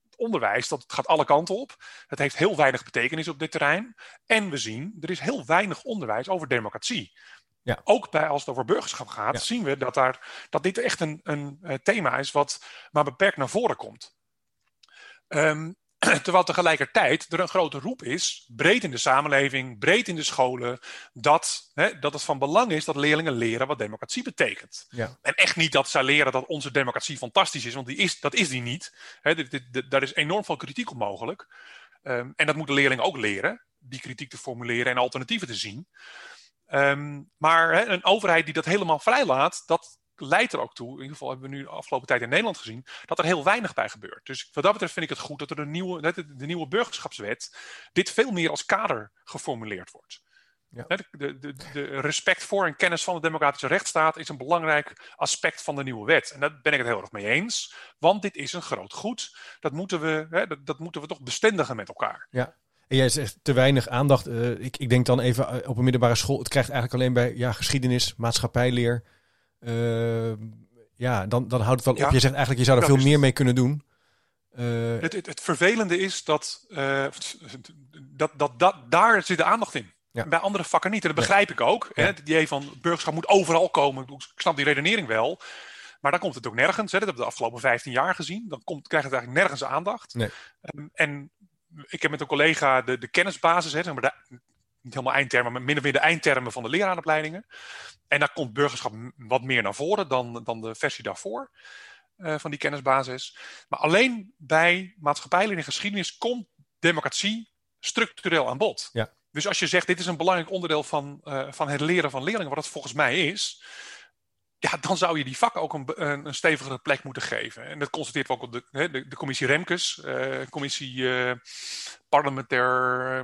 het onderwijs, dat gaat alle kanten op. Het heeft heel weinig betekenis op dit terrein. En we zien, er is heel weinig onderwijs over democratie. Ja. Ook bij, als het over burgerschap gaat, Ja. zien we dat, daar, dat dit echt een, een eh, thema is wat maar beperkt naar voren komt. Ehm, terwijl tegelijkertijd er een grote roep is, breed in de samenleving, breed in de scholen, dat, hè, dat het van belang is dat leerlingen leren wat democratie betekent. Ja. En echt niet dat zij leren dat onze democratie fantastisch is, want die is, dat is die niet. Hè, dit- dit- dit- daar is enorm veel kritiek op mogelijk. Ehm, en dat moeten leerlingen ook leren, die kritiek te formuleren en alternatieven te zien. Ehm, maar hè, een overheid die dat helemaal vrijlaat, dat leidt er ook toe, in ieder geval hebben we nu de afgelopen tijd in Nederland gezien, dat er heel weinig bij gebeurt. Dus wat dat betreft vind ik het goed dat er een nieuwe, de, de nieuwe burgerschapswet dit veel meer als kader geformuleerd wordt. Ja. De, de, de respect voor en kennis van de democratische rechtsstaat is een belangrijk aspect van de nieuwe wet. En daar ben ik het heel erg mee eens, want dit is een groot goed. Dat moeten we, hè, dat, dat moeten we toch bestendigen met elkaar. En jij zegt te weinig aandacht. Eh, ik, ik denk dan even eh, op een middelbare school. Het krijgt eigenlijk alleen bij ja, geschiedenis, maatschappijleer. Eh, ja, dan, dan houdt het wel Ja. op. Je zegt eigenlijk, je zou er veel meer mee kunnen doen. Eh, Het, het, het vervelende is dat, eh, dat, dat, dat daar zit de aandacht in. Ja. Bij andere vakken niet. En dat Ja. begrijp ik ook. Hè? Het idee van burgerschap moet overal komen. Ik snap die redenering wel. Maar dan komt het ook nergens. Hè? Dat hebben we de afgelopen 15 jaar gezien. Dan komt, krijgt het eigenlijk nergens aandacht. Nee. Ehm, en ik heb met een collega de, de kennisbasis, hè, zeg maar de, niet helemaal eindtermen, maar min of meer de eindtermen van de leraaropleidingen. En daar komt burgerschap wat meer naar voren dan, dan de versie daarvoor eh, van die kennisbasis. Maar alleen bij maatschappijleer en geschiedenis komt democratie structureel aan bod. Ja. Dus als je zegt, dit is een belangrijk onderdeel van, eh, van het leren van leerlingen, wat het volgens mij is, ja, dan zou je die vakken ook een, een, een stevigere plek moeten geven. En dat constateert ook op de, hè, de, de commissie Remkes, eh, commissie eh, parlementair,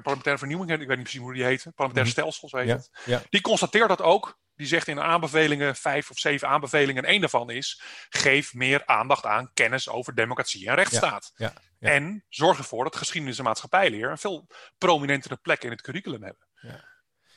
parlementaire vernieuwing, ik weet niet precies hoe die heet, parlementair Mhm. stelsels heet ja, het. ja, Die constateert dat ook. Die zegt in aanbevelingen, vijf of zeven aanbevelingen, en één daarvan is: geef meer aandacht aan kennis over democratie en rechtsstaat. ja. En zorg ervoor dat geschiedenis en maatschappijleer een veel prominentere plek in het curriculum hebben. Ja,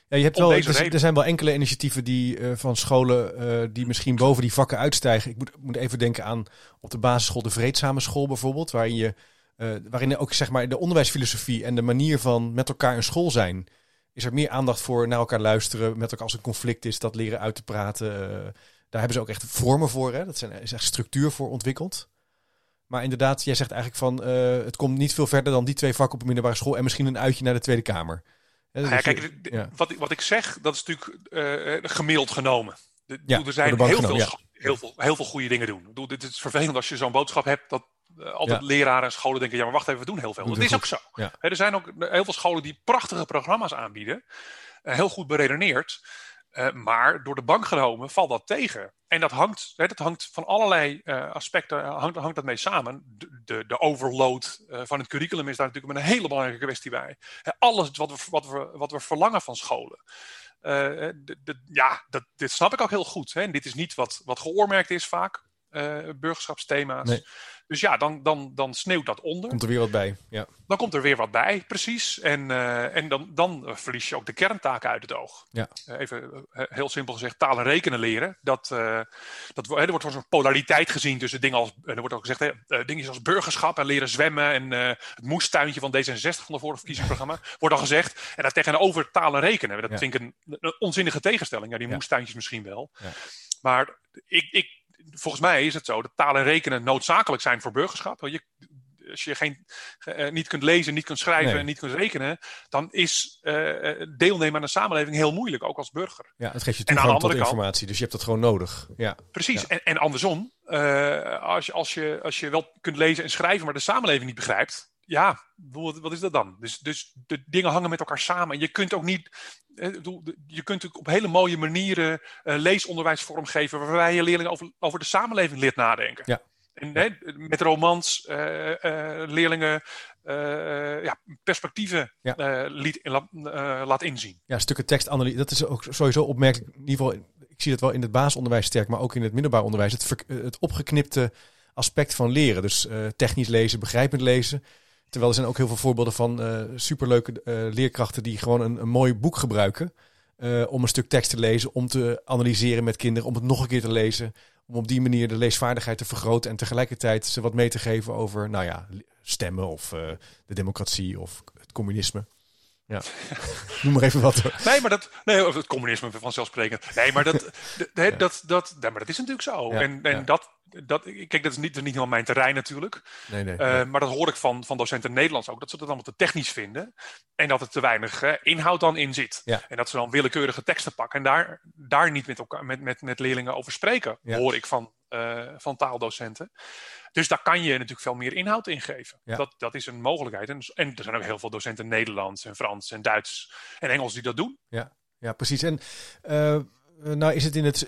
je hebt wel, er, er zijn wel enkele initiatieven die, eh, van scholen eh, die misschien boven die vakken uitstijgen. Ik moet, moet even denken aan op de basisschool de Vreedzame School bijvoorbeeld, waarin, je, eh, waarin ook zeg maar, de onderwijsfilosofie en de manier van met elkaar in school zijn, is er meer aandacht voor naar elkaar luisteren, met elkaar als een conflict is, dat leren uit te praten. daar hebben ze ook echt vormen voor, hè? dat zijn, is echt structuur voor ontwikkeld. Maar inderdaad, jij zegt eigenlijk van het komt niet veel verder dan die twee vakken op een middelbare school en misschien een uitje naar de Tweede Kamer. Nou ja, je- kijk, ja. wat, ik- wat ik zeg, dat is natuurlijk eh, gemiddeld genomen. De- Ja, er zijn heel, genomen, veel, heel, veel, heel veel goede dingen doen. Ik bedoel, dit is vervelend als je zo'n boodschap hebt dat eh, altijd leraren en scholen denken: ja, maar wacht even, we doen heel veel. Doe Dat is ook zo. Er zijn ook heel veel scholen die prachtige programma's aanbieden, eh, heel goed beredeneerd. Eh, maar door de bank genomen valt dat tegen. En dat hangt, hè, dat hangt van allerlei eh, aspecten hangt, hangt dat mee samen. De, de, overload eh, van het curriculum is daar natuurlijk een hele belangrijke kwestie bij. Alles wat we, wat, we, wat we verlangen van scholen. Eh, ja, dat, dit snap ik ook heel goed. Hè. Dit is niet wat, wat geoormerkt is vaak, eh, burgerschapsthema's. Nee. Dus ja, dan, dan, dan sneeuwt dat onder. Komt er weer wat bij. Ja. Dan komt er weer wat bij, precies. En, eh, en dan, dan verlies je ook de kerntaken uit het oog. Ja. Eh, even heel simpel gezegd, taal en rekenen leren. Dat, dat, hè, er wordt een polariteit gezien tussen dingen als, er wordt ook gezegd, hè, dingen als burgerschap en leren zwemmen. En het moestuintje van D66 van de vorige verkiezingsprogramma. wordt al gezegd. En daar tegenover taal en rekenen. Dat Ja. vind ik een, een onzinnige tegenstelling. Ja, die moestuintjes misschien wel. Ja. Maar ik, ik, volgens mij is het zo dat taal en rekenen noodzakelijk zijn voor burgerschap. Je, als je geen, eh, niet kunt lezen, niet kunt schrijven Nee. en niet kunt rekenen, dan is eh, eh, deelnemen aan de samenleving heel moeilijk, ook als burger. ja, het geeft je En aan de toegang tot kant- informatie. Dus je hebt dat gewoon nodig. Ja, Precies. Ja. En, en andersom, eh, als, je, als, je, als je wel kunt lezen en schrijven, maar de samenleving niet begrijpt, ja, wat is dat dan? Dus, dus de dingen hangen met elkaar samen. En je kunt ook niet. Je kunt op hele mooie manieren leesonderwijs vormgeven. waarbij je leerlingen over, over de samenleving leert nadenken. Ja. En met romans leerlingen ja, perspectieven liet, laat inzien. Ja, stukken tekstanalyse. Dat is ook sowieso opmerkelijk. In ieder geval, ik zie dat wel in het basisonderwijs sterk, maar ook in het middelbaar onderwijs. Het, het opgeknipte aspect van leren. Dus technisch lezen, begrijpend lezen. Terwijl er zijn ook heel veel voorbeelden van uh, superleuke uh, leerkrachten die gewoon een, een mooi boek gebruiken. Uh, om een stuk tekst te lezen, om te analyseren met kinderen, om het nog een keer te lezen. Om op die manier de leesvaardigheid te vergroten en tegelijkertijd ze wat mee te geven over, nou ja, stemmen of de democratie of het communisme. Ja. Noem maar even wat. Nee, maar dat. Nee, het communisme vanzelfsprekend. Nee, maar dat. dat, dat, dat, maar dat is natuurlijk zo. en en dat, dat, kijk, dat is niet, dat is niet helemaal mijn terrein natuurlijk. Nee, nee, uh, Maar dat hoor ik van, van docenten Nederlands ook. Dat ze dat allemaal te technisch vinden. En dat er te weinig uh, inhoud dan in zit. Ja. En dat ze dan willekeurige teksten pakken. En daar, daar niet met, elkaar, met, met, met leerlingen over spreken. Hoor ik van, uh, van taaldocenten. Dus daar kan je natuurlijk veel meer inhoud in geven. Dat, dat is een mogelijkheid. En, en er zijn ook heel veel docenten Nederlands en Frans en Duits en Engels die dat doen. Ja, ja precies. En nou is het in het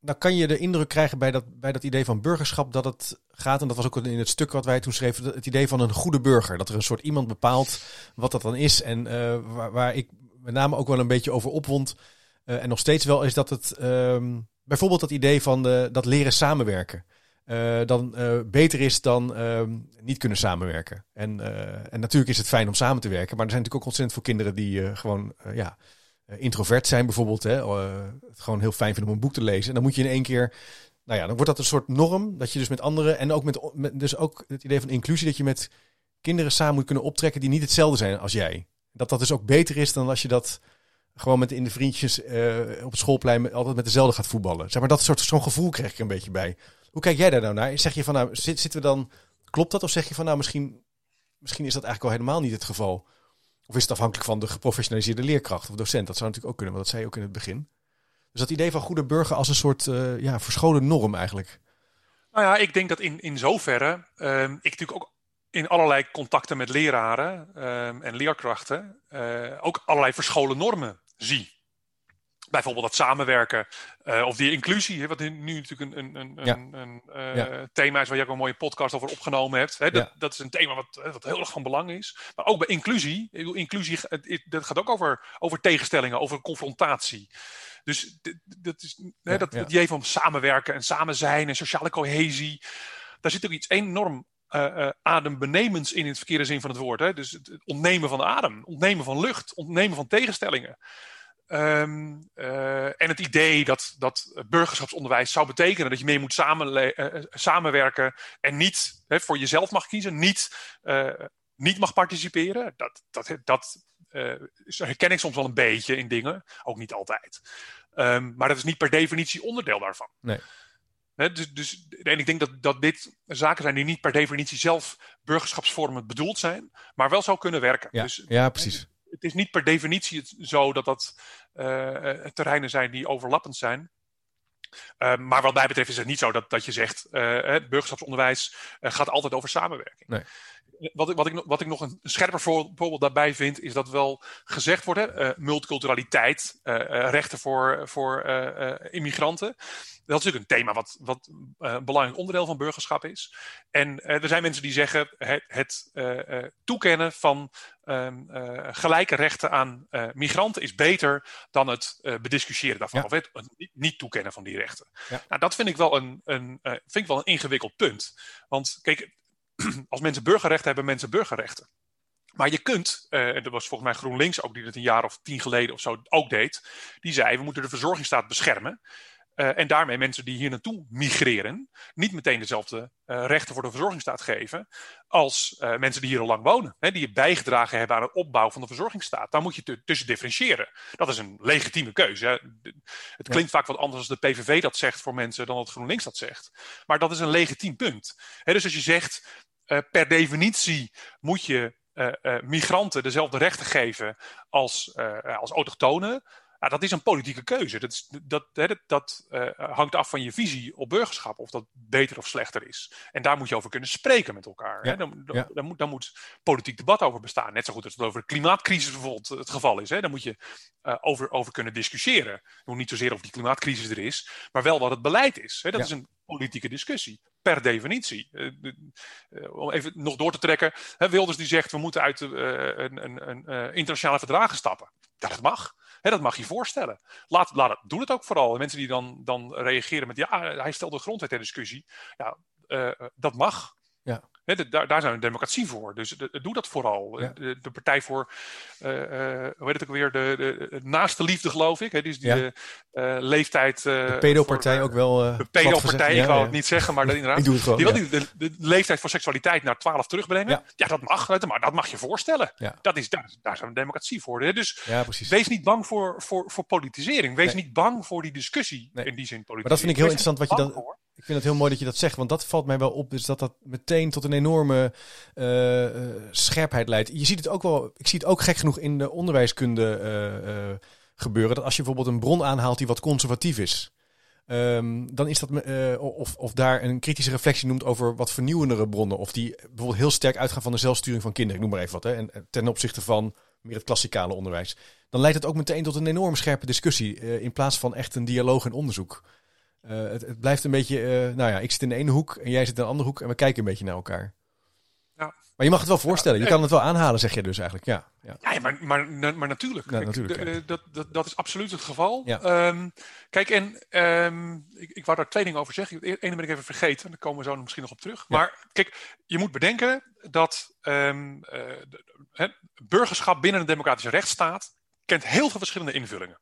nou kan je de indruk krijgen bij dat, bij dat idee van burgerschap dat het gaat, en dat was ook in het stuk wat wij toen schreven, het idee van een goede burger. Dat er een soort iemand bepaalt wat dat dan is. En uh, waar, ik met name ook wel een beetje over opwond, uh, en nog steeds wel, is dat het um, bijvoorbeeld dat idee van de, dat leren samenwerken. Dan beter is dan ehm, niet kunnen samenwerken. En, en natuurlijk is het fijn om samen te werken, maar er zijn natuurlijk ook ontzettend veel kinderen die gewoon ja, eh, introvert zijn bijvoorbeeld, hè, uh, het gewoon heel fijn vinden om een boek te lezen. En dan moet je in één keer, nou ja, dan wordt dat een soort norm dat je dus met anderen en ook met, met dus ook het idee van inclusie dat je met kinderen samen moet kunnen optrekken die niet hetzelfde zijn als jij. Dat dat dus ook beter is dan als je dat gewoon met in de vriendjes uh, op het schoolplein altijd met dezelfde gaat voetballen. Zeg maar dat soort zo'n gevoel krijg ik een beetje bij. Hoe kijk jij daar nou naar? Zeg je van nou zitten we dan klopt dat of zeg je van nou misschien misschien is dat eigenlijk al helemaal niet het geval? Of is het afhankelijk van de geprofessionaliseerde leerkracht of docent? Dat zou natuurlijk ook kunnen, want dat zei je ook in het begin. Dus dat idee van goede burger als een soort uh, ja, verscholen norm eigenlijk. Nou ja, ik denk dat in, in zoverre uh, ik natuurlijk ook in allerlei contacten met leraren uh, en leerkrachten uh, ook allerlei verscholen normen zie bijvoorbeeld dat samenwerken uh, of die inclusie, hè, wat nu natuurlijk een, een, een, ja. een uh, ja. thema is waar je ook een mooie podcast over opgenomen hebt. Hè, dat, ja. dat is een thema wat, wat heel erg van belang is. Maar ook bij inclusie, inclusie dat gaat ook over, over tegenstellingen, over confrontatie. Dus dat is hè, dat idee van samenwerken en samen zijn en sociale cohesie. Daar zit ook iets enorm uh, adembenemends in, in het verkeerde zin van het woord. Hè? Dus het ontnemen van adem, ontnemen van lucht, ontnemen van tegenstellingen. Um, uh, en het idee dat, dat burgerschapsonderwijs zou betekenen dat je meer moet samenle- uh, samenwerken en niet hè, voor jezelf mag kiezen, niet, uh, niet mag participeren. Dat, dat, dat herken ik soms wel een beetje in dingen, ook niet altijd. Um, maar dat is niet per definitie onderdeel daarvan. Nee. He, dus, dus, en ik denk dat, dat dit zaken zijn die niet per definitie zelf burgerschapsvormend bedoeld zijn, maar wel zou kunnen werken. Ja, dus, ja precies het is niet per definitie zo dat dat uh, terreinen zijn die overlappend zijn. Uh, maar wat mij betreft is het niet zo dat, dat je zegt, uh, burgerschapsonderwijs gaat altijd over samenwerking. Nee. Wat ik, wat, ik, wat ik nog een scherper voorbeeld daarbij vind, is dat wel gezegd wordt: hè, multiculturaliteit, rechten voor, voor immigranten. Dat is natuurlijk een thema wat, wat een belangrijk onderdeel van burgerschap is. En er zijn mensen die zeggen: het, het toekennen van uh, gelijke rechten aan migranten is beter dan het bediscussiëren daarvan. Ja. Of het niet toekennen van die rechten. Ja. Nou, dat vind ik wel een, een, vind ik wel een ingewikkeld punt. Want kijk, als mensen burgerrechten hebben, mensen burgerrechten. Maar je kunt, en dat was volgens mij GroenLinks ook die dat een jaar of tien geleden of zo ook deed, die zei we moeten de verzorgingsstaat beschermen. Uh, en daarmee mensen die hier naartoe migreren, niet meteen dezelfde uh, rechten voor de verzorgingsstaat geven als uh, mensen die hier al lang wonen. Hè, die bijgedragen hebben aan het opbouw van de verzorgingsstaat. Daar moet je tussen differentiëren. Dat is een legitieme keuze. Hè. Het klinkt ja. vaak wat anders als de PVV dat zegt voor mensen dan dat GroenLinks dat zegt. Maar dat is een legitiem punt. Hè, dus als je zegt, per definitie moet je migranten dezelfde rechten geven als, als autochtonen Nou, dat is een politieke keuze. Dat, is, dat, dat, dat uh, hangt af van je visie op burgerschap, of dat beter of slechter is. En daar moet je over kunnen spreken met elkaar. Ja, hè? Dan, dan, ja. dan moet, dan moet politiek debat over bestaan. Net zo goed als het over de klimaatcrisis bijvoorbeeld het geval is. Hè? Dan moet je uh, over, over kunnen discussiëren. Nog niet zozeer of die klimaatcrisis er is, maar wel wat het beleid is. Hè? Dat Ja. is een politieke discussie. Per definitie. Uh, de- om even nog door te trekken. Hè, Wilders die zegt we moeten uit een, een, een internationale verdragen stappen. Ja, dat mag. Dat mag je voorstellen. Laat, laat doe het ook vooral. Mensen die dan, dan reageren met ja, hij stelt de grondwet ter discussie. Ja, uh, dat mag. Ja. De, daar, daar zijn we een democratie voor. Dus de, doe dat vooral. Ja. De, de, Partij voor, uh, hoe heet het ook weer, de, naaste liefde geloof ik. Hè, die is die Ja. de uh, leeftijd... de pedopartij ook wel. de pedopartij, ik wou het niet zeggen, maar dat inderdaad. ik doe het gewoon. Die wil die de, de, leeftijd voor seksualiteit naar 12 terugbrengen. Ja. Dat mag. Mag, dat mag je voorstellen. Ja. Dat is, daar, daar zijn we democratie voor. Hè? Dus wees niet bang voor, voor, voor politisering. Wees Nee. niet bang voor die discussie Nee. in die zin. Maar dat vind ik heel interessant wat je dan. voor. Ik vind het heel mooi dat je dat zegt, want dat valt mij wel op. Dus dat dat meteen tot een enorme eh, eh, scherpheid leidt. Je ziet het ook wel. Ik zie het ook gek genoeg in de onderwijskunde eh, gebeuren. Dat als je bijvoorbeeld een bron aanhaalt die wat conservatief is. ehm, dan is dat, of, of daar een kritische reflectie noemt over wat vernieuwendere bronnen. Of die bijvoorbeeld heel sterk uitgaan van de zelfsturing van kinderen. Ik noem maar even wat. Hè, en, ten opzichte van meer het klassikale onderwijs. Dan leidt het ook meteen tot een enorm scherpe discussie. in plaats van echt een dialoog en onderzoek. Uh, het, het, blijft een beetje, uh, nou ja, ik zit in de ene hoek en jij zit in de andere hoek en we kijken een beetje naar elkaar. Ja. Maar je mag het wel voorstellen, ja, je kan het wel aanhalen, zeg je dus eigenlijk. Ja, ja. ja maar, maar, maar, natuurlijk. Ja, natuurlijk ik, de, dat, dat, dat is absoluut het geval. Um, kijk, en um, ik, ik wou daar twee dingen over zeggen. Het ene ben ik even vergeten, daar komen we zo misschien nog op terug. Maar kijk, je moet bedenken dat um, uh, de, burgerschap binnen een democratische rechtsstaat kent heel veel verschillende invullingen.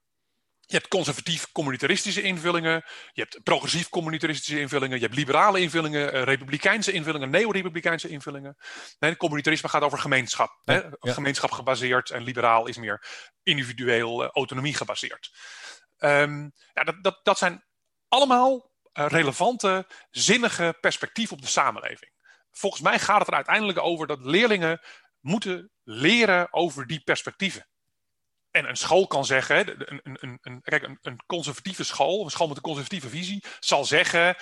Je hebt conservatief communitaristische invullingen, je hebt progressief communitaristische invullingen, je hebt liberale invullingen, uh, republikeinse invullingen, neo-republikeinse invullingen. Nee, communitarisme gaat over gemeenschap, ja, hè? Ja. gemeenschap gebaseerd en liberaal is meer individueel uh, autonomie gebaseerd. Um, ja, dat, dat, dat zijn allemaal uh, relevante, zinnige perspectieven op de samenleving. Volgens mij gaat het er uiteindelijk over dat leerlingen moeten leren over die perspectieven. En een school kan zeggen, een, een, een, kijk, een, een conservatieve school, een school met een conservatieve visie, zal zeggen: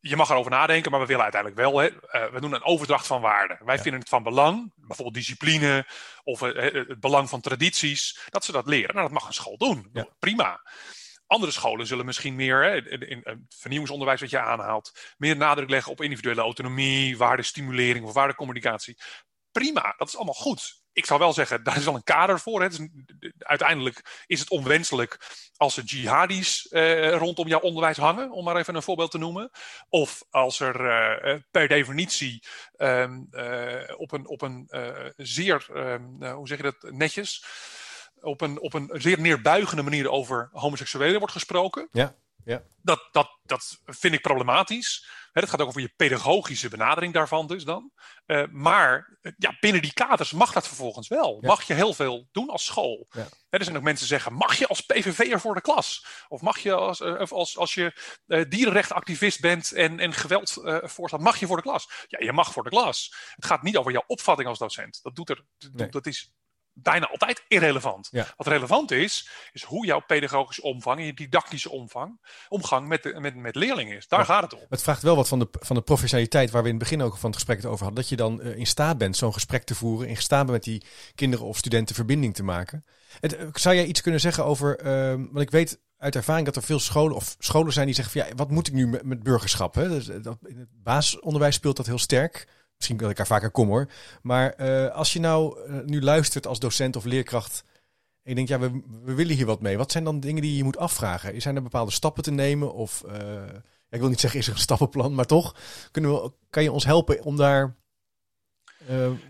je mag erover nadenken, maar we willen uiteindelijk wel, hè, uh, we doen een overdracht van waarden. Wij ja. vinden het van belang, bijvoorbeeld discipline of uh, het belang van tradities, dat ze dat leren. Nou, dat mag een school doen. Ja. Prima. Andere scholen zullen misschien meer, hè, in het vernieuwingsonderwijs wat je aanhaalt, meer nadruk leggen op individuele autonomie, waardestimulering of waardecommunicatie. Prima, dat is allemaal goed ik zou wel zeggen, daar is wel een kader voor. Hè. Uiteindelijk is het onwenselijk als er jihadis uh, rondom jouw onderwijs hangen, om maar even een voorbeeld te noemen. Of als er uh, per definitie uh, op een, op een zeer, um, hoe zeg je dat netjes, op een, op een zeer neerbuigende manier over homoseksuelen wordt gesproken. Ja. Ja. Dat, dat, dat vind ik problematisch. He, dat gaat ook over je pedagogische benadering daarvan dus dan. Uh, maar ja, binnen die kaders mag dat vervolgens wel. Ja. Mag je heel veel doen als school. Ja. Er zijn ook mensen die zeggen, mag je als PVV'er voor de klas? Of mag je als, uh, als, als je uh, dierenrechtenactivist bent en, en geweld voorstaat, mag je voor de klas? Ja, je mag voor de klas. Het gaat niet over jouw opvatting als docent. Dat, doet er, Nee. dat is bijna altijd irrelevant. Ja. Wat relevant is, is hoe jouw pedagogische omvang en je didactische omvang, omgang met, de, met, met leerlingen is. Daar Ja. gaat het om. Het vraagt wel wat van de, van de professionaliteit waar we in het begin ook van het gesprek het over hadden. Dat je dan uh, in staat bent zo'n gesprek te voeren. In staat bent met die kinderen of studenten verbinding te maken. Het, uh, zou jij iets kunnen zeggen over, uh, want ik weet uit ervaring dat er veel scholen of scholen zijn die zeggen van ja, wat moet ik nu met, met burgerschap? Hè? Dus, dat, in het basisonderwijs speelt dat heel sterk. Misschien dat ik er vaker kom hoor. Maar uh, als je nou uh, nu luistert als docent of leerkracht. En je denkt, ja, we, we, willen hier wat mee. Wat zijn dan dingen die je moet afvragen? Zijn er bepaalde stappen te nemen? Of uh, ja, ik wil niet zeggen, is er een stappenplan, maar toch kunnen we, kan je ons helpen om daar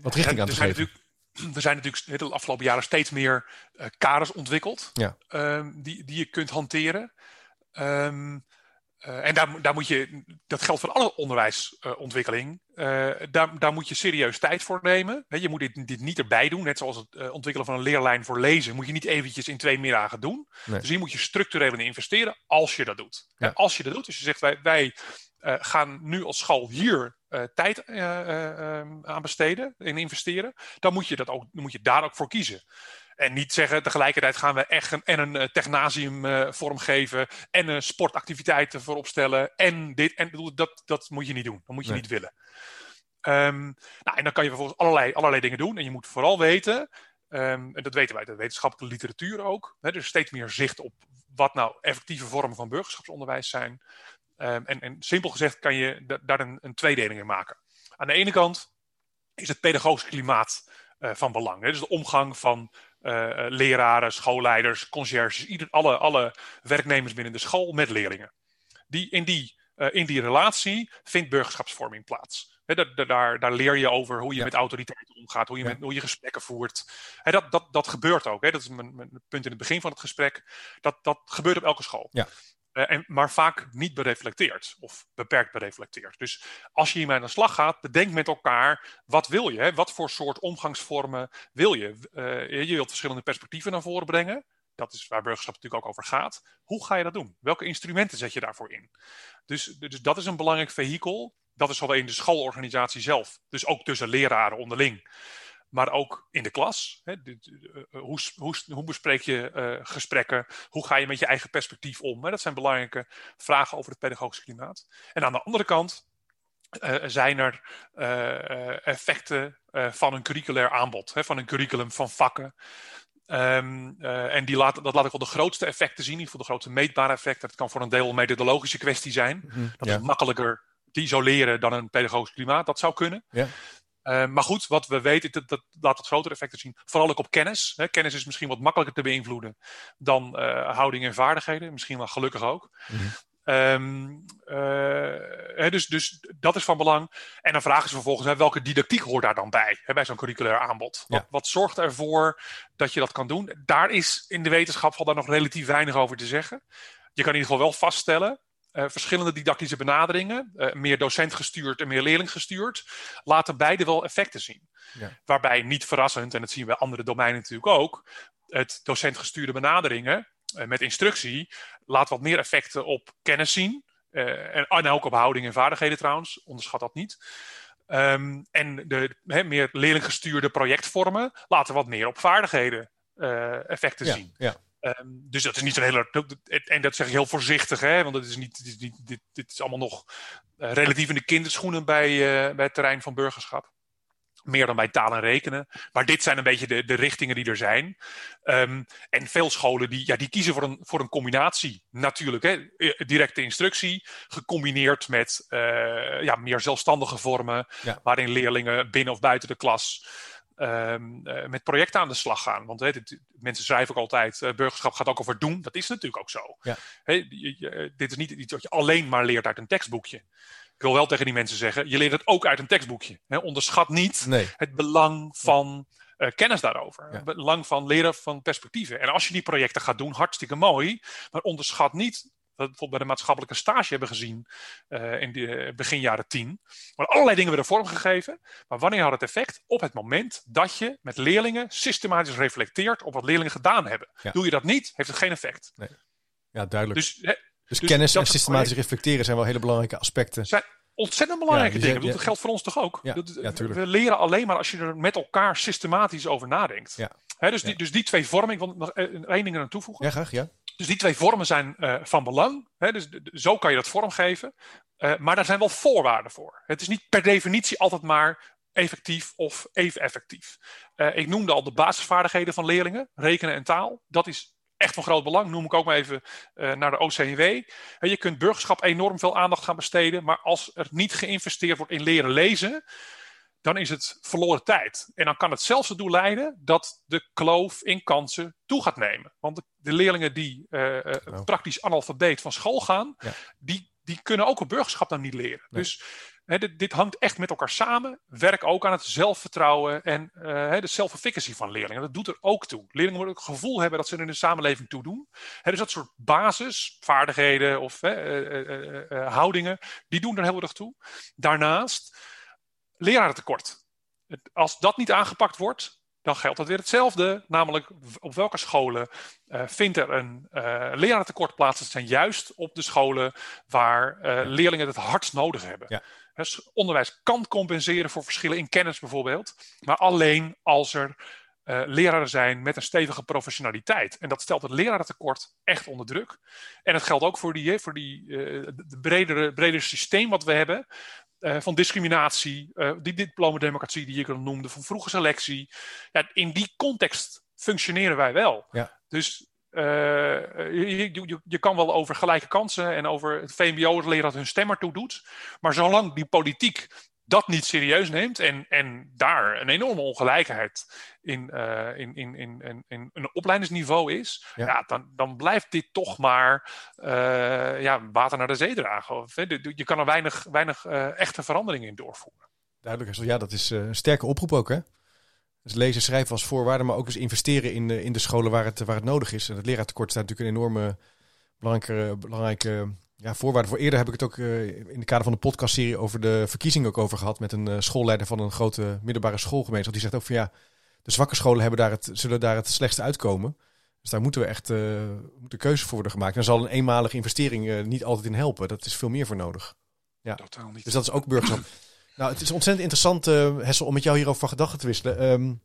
wat richting aan te geven? Er zijn natuurlijk de afgelopen jaren steeds meer kaders ontwikkeld ja. die, die je kunt hanteren. Um, uh, en daar, daar, moet je, dat geldt voor alle onderwijsontwikkeling, uh, daar, daar, moet je serieus tijd voor nemen. He, je moet dit, dit, niet erbij doen, net zoals het ontwikkelen van een leerlijn voor lezen, moet je niet eventjes in twee middagen doen. Nee. Dus hier moet je structureel in investeren als je dat doet. Ja. En als je dat doet, dus je zegt wij, wij gaan nu als school hier tijd ehm, aan besteden en investeren, dan moet je, dat ook, dan moet je daar ook voor kiezen. En niet zeggen tegelijkertijd gaan we echt een, en een uh, technasium uh, vormgeven en uh, sportactiviteiten voorop stellen en dit. En dat, dat moet je niet doen. Dat moet je nee. niet willen. Um, nou, en dan kan je vervolgens allerlei, allerlei dingen doen. En je moet vooral weten, um, en dat weten wij uit de wetenschappelijke literatuur ook, hè, er is steeds meer zicht op wat nou effectieve vormen van burgerschapsonderwijs zijn. Um, en, en, simpel gezegd kan je daar een, een tweedeling in maken. Aan de ene kant is het pedagogisch klimaat uh, van belang. Hè? Dus de omgang van uh, leraren, schoolleiders, conciërges, ieder, alle, alle werknemers binnen de school met leerlingen. Die, in, die, uh, in die relatie vindt burgerschapsvorming plaats. He, daar, daar, daar, leer je over hoe je ja. met autoriteiten omgaat, hoe je, ja. met, hoe je gesprekken voert. He, dat, dat, dat gebeurt ook. He. Dat is mijn, mijn, punt in het begin van het gesprek. Dat, dat gebeurt op elke school. Ja. En, maar vaak niet bereflecteerd of beperkt bereflecteerd. Dus als je hiermee aan de slag gaat, bedenk met elkaar wat wil je? Hè? Wat voor soort omgangsvormen wil je? Uh, je wilt verschillende perspectieven naar voren brengen. Dat is waar burgerschap natuurlijk ook over gaat. Hoe ga je dat doen? Welke instrumenten zet je daarvoor in? Dus, dus dat is een belangrijk vehikel. Dat is zowel in de schoolorganisatie zelf, dus ook tussen leraren onderling maar ook in de klas. Hè, hoe, hoe, hoe, bespreek je uh, gesprekken? Hoe ga je met je eigen perspectief om? Hè? Dat zijn belangrijke vragen over het pedagogisch klimaat. En aan de andere kant uh, zijn er uh, effecten van een curriculair aanbod, hè, van een curriculum van vakken. Um, en die laat, dat laat ik wel de grootste effecten zien, in ieder geval de grootste meetbare effecten. Dat kan voor een deel een methodologische kwestie zijn. Mm -hmm, dat ja. is makkelijker te isoleren dan een pedagogisch klimaat. Dat zou kunnen. Ja. Uh, maar goed, wat we weten, dat, dat laat het grotere effecten zien. Vooral ook op kennis. Hè. Kennis is misschien wat makkelijker te beïnvloeden dan uh, houding en vaardigheden. Misschien wel gelukkig ook. Mm -hmm. um, uh, hè, dus, dus dat is van belang. En dan vragen ze vervolgens, hè, welke didactiek hoort daar dan bij? Bij zo'n curriculair aanbod. Ja. Wat, wat, zorgt ervoor dat je dat kan doen? Daar is in de wetenschap valt daar nog relatief weinig over te zeggen. Je kan in ieder geval wel vaststellen verschillende didactische benaderingen, uh, meer docent gestuurd en meer leerling gestuurd, laten beide wel effecten zien. Ja. Waarbij niet verrassend, en dat zien we bij andere domeinen natuurlijk ook, het docent gestuurde benaderingen uh, met instructie laat wat meer effecten op kennis zien. En, en, ook op houding en vaardigheden trouwens, onderschat dat niet. Um, en de he, meer leerlinggestuurde projectvormen laten wat meer op vaardigheden effecten ja, zien. Ja. Um, dus dat is niet een hele. En dat zeg ik heel voorzichtig, hè, want het is niet, dit, is niet, dit, dit is allemaal nog uh, relatief in de kinderschoenen bij, uh, bij het terrein van burgerschap. Meer dan bij taal en rekenen. Maar dit zijn een beetje de, de richtingen die er zijn. Um, en veel scholen die, ja, die kiezen voor een, voor een combinatie. Natuurlijk, hè, directe instructie. Gecombineerd met uh, ja, meer zelfstandige vormen. Ja. Waarin leerlingen binnen of buiten de klas Um, uh, met projecten aan de slag gaan. Want he, dit, mensen schrijven ook altijd, uh, burgerschap gaat ook over doen. Dat is natuurlijk ook zo. Ja. Je, je, dit is niet iets wat je alleen maar leert uit een tekstboekje. Ik wil wel tegen die mensen zeggen, je leert het ook uit een tekstboekje. He, onderschat niet nee. het belang van uh, kennis daarover. Ja. Het belang van leren van perspectieven. En als je die projecten gaat doen, hartstikke mooi. Maar onderschat niet bijvoorbeeld bij de maatschappelijke stage hebben gezien uh, in de begin jaren tien. Maar allerlei dingen werden vormgegeven. Maar wanneer had het effect? Op het moment dat je met leerlingen systematisch reflecteert op wat leerlingen gedaan hebben. Ja. Doe je dat niet, heeft het geen effect. Nee. Ja, duidelijk. Dus, hè, dus, dus kennis en systematisch reflecteren zijn wel hele belangrijke aspecten. Zijn ontzettend belangrijke Ja, dingen. ja. Dat geldt voor ons toch ook? Ja, we leren alleen maar als je er met elkaar systematisch over nadenkt. Hè, dus, die, dus die twee vormen, ik wil nog eh, één ding aan toevoegen. Ja, graag, ja. Dus die twee vormen zijn uh, van belang. Hè? Dus zo kan je dat vormgeven. Uh, maar daar zijn wel voorwaarden voor. Het is niet per definitie altijd maar effectief of even effectief. Uh, ik noemde al de basisvaardigheden van leerlingen, rekenen en taal. Dat is echt van groot belang. Noem ik ook maar even naar de OCW. je kunt burgerschap enorm veel aandacht gaan besteden. Maar als er niet geïnvesteerd wordt in leren lezen dan is het verloren tijd. En dan kan het zelfs ertoe leiden dat de kloof in kansen toe gaat nemen. Want de, de leerlingen die uh, praktisch analfabeet van school gaan, Ja. die, die kunnen ook een burgerschap dan niet leren. Nee. Dus hè, dit, dit hangt echt met elkaar samen. Werk ook aan het zelfvertrouwen en uh, hè, de self-efficacy van leerlingen. Dat doet er ook toe. Leerlingen moeten ook het gevoel hebben dat ze er in de samenleving toe doen. Hè, dus dat soort basisvaardigheden of hè, houdingen, die doen er heel erg toe. Daarnaast lerarentekort. Als dat niet aangepakt wordt, dan geldt het weer hetzelfde. Namelijk, op welke scholen eh, vindt er een eh lerarentekort plaats? Dat zijn juist op de scholen waar eh, leerlingen het hardst nodig hebben. Ja. Dus onderwijs kan compenseren voor verschillen in kennis bijvoorbeeld. Maar alleen als er uh, leraren zijn met een stevige professionaliteit. En dat stelt het lerarentekort echt onder druk. En dat geldt ook voor, die, voor die, uh, de bredere, bredere systeem wat we hebben. Uh, van discriminatie, die diploma-democratie die ik al noemde, van vroege selectie. Ja, in die context functioneren wij wel. Ja. Dus je, je, je, kan wel over gelijke kansen en over het VMBO leren dat hun stem ertoe doet. Maar zolang die politiek dat niet serieus neemt en, en daar een enorme ongelijkheid in, uh, in, in, in, in, in, een opleidingsniveau is, ja. dan, dan blijft dit toch maar uh, ja, water naar de zee dragen. Of, je kan er weinig, weinig uh, echte veranderingen in doorvoeren. Duidelijk, ja, dat is een sterke oproep ook, hè? Dus lezen, schrijven als voorwaarde, maar ook eens investeren in, in de scholen waar het, waar het nodig is. En het leraartekort staat natuurlijk een enorme belangrijke, belangrijke ja, voorwaarden voor. Eerder heb ik het ook uh, in de kader van de podcastserie over de verkiezingen ook over gehad met een uh, schoolleider van een grote middelbare schoolgemeenschap. Die zegt ook van ja, de zwakke scholen hebben daar het, zullen daar het slechtste uitkomen. Dus daar moeten we echt uh, moeten keuze voor worden gemaakt. Dan zal een eenmalige investering niet altijd in helpen. Dat is veel meer voor nodig. Ja. Totaal niet. Dus dat is ook burgerschap. nou, het is ontzettend interessant, Hessel, om met jou hierover van gedachten te wisselen. Um,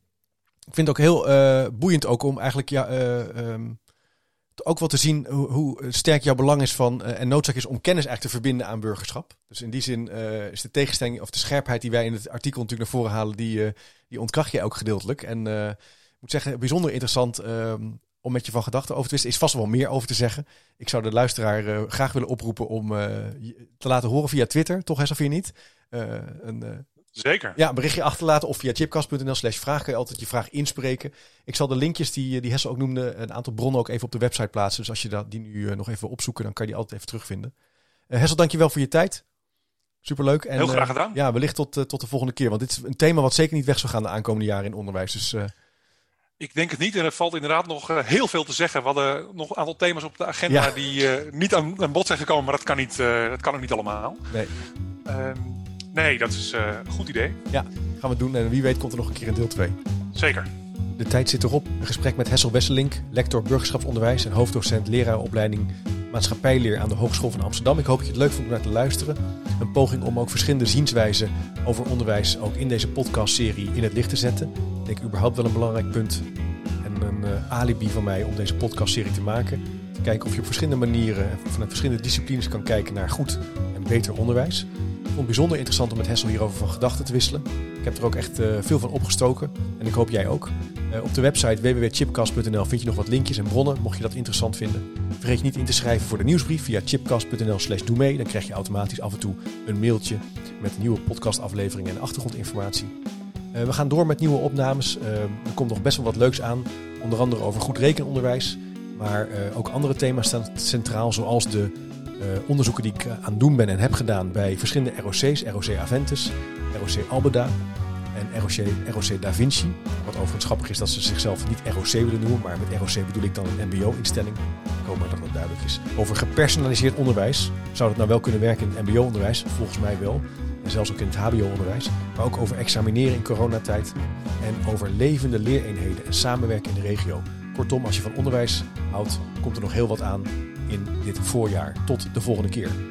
ik vind het ook heel boeiend ook om eigenlijk ja, um, ook wel te zien hoe, hoe, sterk jouw belang is van uh, en noodzaak is om kennis eigenlijk te verbinden aan burgerschap. Dus in die zin uh, is de tegenstelling of de scherpheid die wij in het artikel natuurlijk naar voren halen, die, uh, die ontkracht je ook gedeeltelijk. En ik moet zeggen, bijzonder interessant ehm, om met je van gedachten over te wisselen. Is vast wel meer over te zeggen. Ik zou de luisteraar graag willen oproepen om te laten horen via Twitter, toch Hessel, niet? een, Zeker. Ja, berichtje achterlaten of via chipcast.nl slash vraag kan je altijd je vraag inspreken. Ik zal de linkjes die, die Hessel ook noemde, een aantal bronnen ook even op de website plaatsen. Dus als je dat, die nu uh, nog even opzoeken, dan kan je die altijd even terugvinden. Uh, Hessel, dankjewel voor je tijd. Superleuk. En, Heel graag gedaan. Uh, ja, wellicht tot, tot de volgende keer. Want dit is een thema wat zeker niet weg zal gaan de aankomende jaren in onderwijs. Dus, ik denk het niet. En er valt inderdaad nog heel veel te zeggen. We hadden nog een aantal thema's op de agenda ja. die niet aan, aan bod zijn gekomen. Maar dat kan, niet, dat kan ook niet allemaal. Nee. Ehm, Nee, dat is uh, een goed idee. Ja, gaan we doen. En wie weet komt er nog een keer een deel 2. Zeker. De tijd zit erop. Een gesprek met Hessel Wesselink, lector burgerschapsonderwijs en hoofddocent leraaropleiding maatschappijleer aan de Hogeschool van Amsterdam. Ik hoop dat je het leuk vond om naar te luisteren. Een poging om ook verschillende zienswijzen over onderwijs ook in deze podcastserie in het licht te zetten. Ik denk überhaupt wel een belangrijk punt en een uh, alibi van mij om deze podcastserie te maken. Te kijken of je op verschillende manieren, vanuit verschillende disciplines kan kijken naar goed en beter onderwijs. Vond het bijzonder interessant om met Hessel hierover van gedachten te wisselen. Ik heb er ook echt uh, veel van opgestoken en ik hoop jij ook. Uh, op de website www.chipcast.nl vind je nog wat linkjes en bronnen, mocht je dat interessant vinden. Vergeet je niet in te schrijven voor de nieuwsbrief via chipcast.nl slash doe mee. Dan krijg je automatisch af en toe een mailtje met nieuwe podcastafleveringen en achtergrondinformatie. Uh, we gaan door met nieuwe opnames. er komt nog best wel wat leuks aan, onder andere over goed rekenonderwijs. Maar ook andere thema's staan centraal, zoals de onderzoeken die ik uh, aan doen ben en heb gedaan bij verschillende ROC's, ROC Aventus, ROC Albeda en ROC, ROC Da Vinci. Wat overigens grappig is dat ze zichzelf niet ROC willen noemen, maar met ROC bedoel ik dan een MBO-instelling. Ik hoop maar dat dat duidelijk is. Over gepersonaliseerd onderwijs. Zou dat nou wel kunnen werken in het MBO-onderwijs? Volgens mij wel. En zelfs ook in het HBO-onderwijs. Maar ook over examineren in coronatijd. En over levende leereenheden en samenwerken in de regio. Kortom, als je van onderwijs houdt, komt er nog heel wat aan in dit voorjaar. Tot de volgende keer.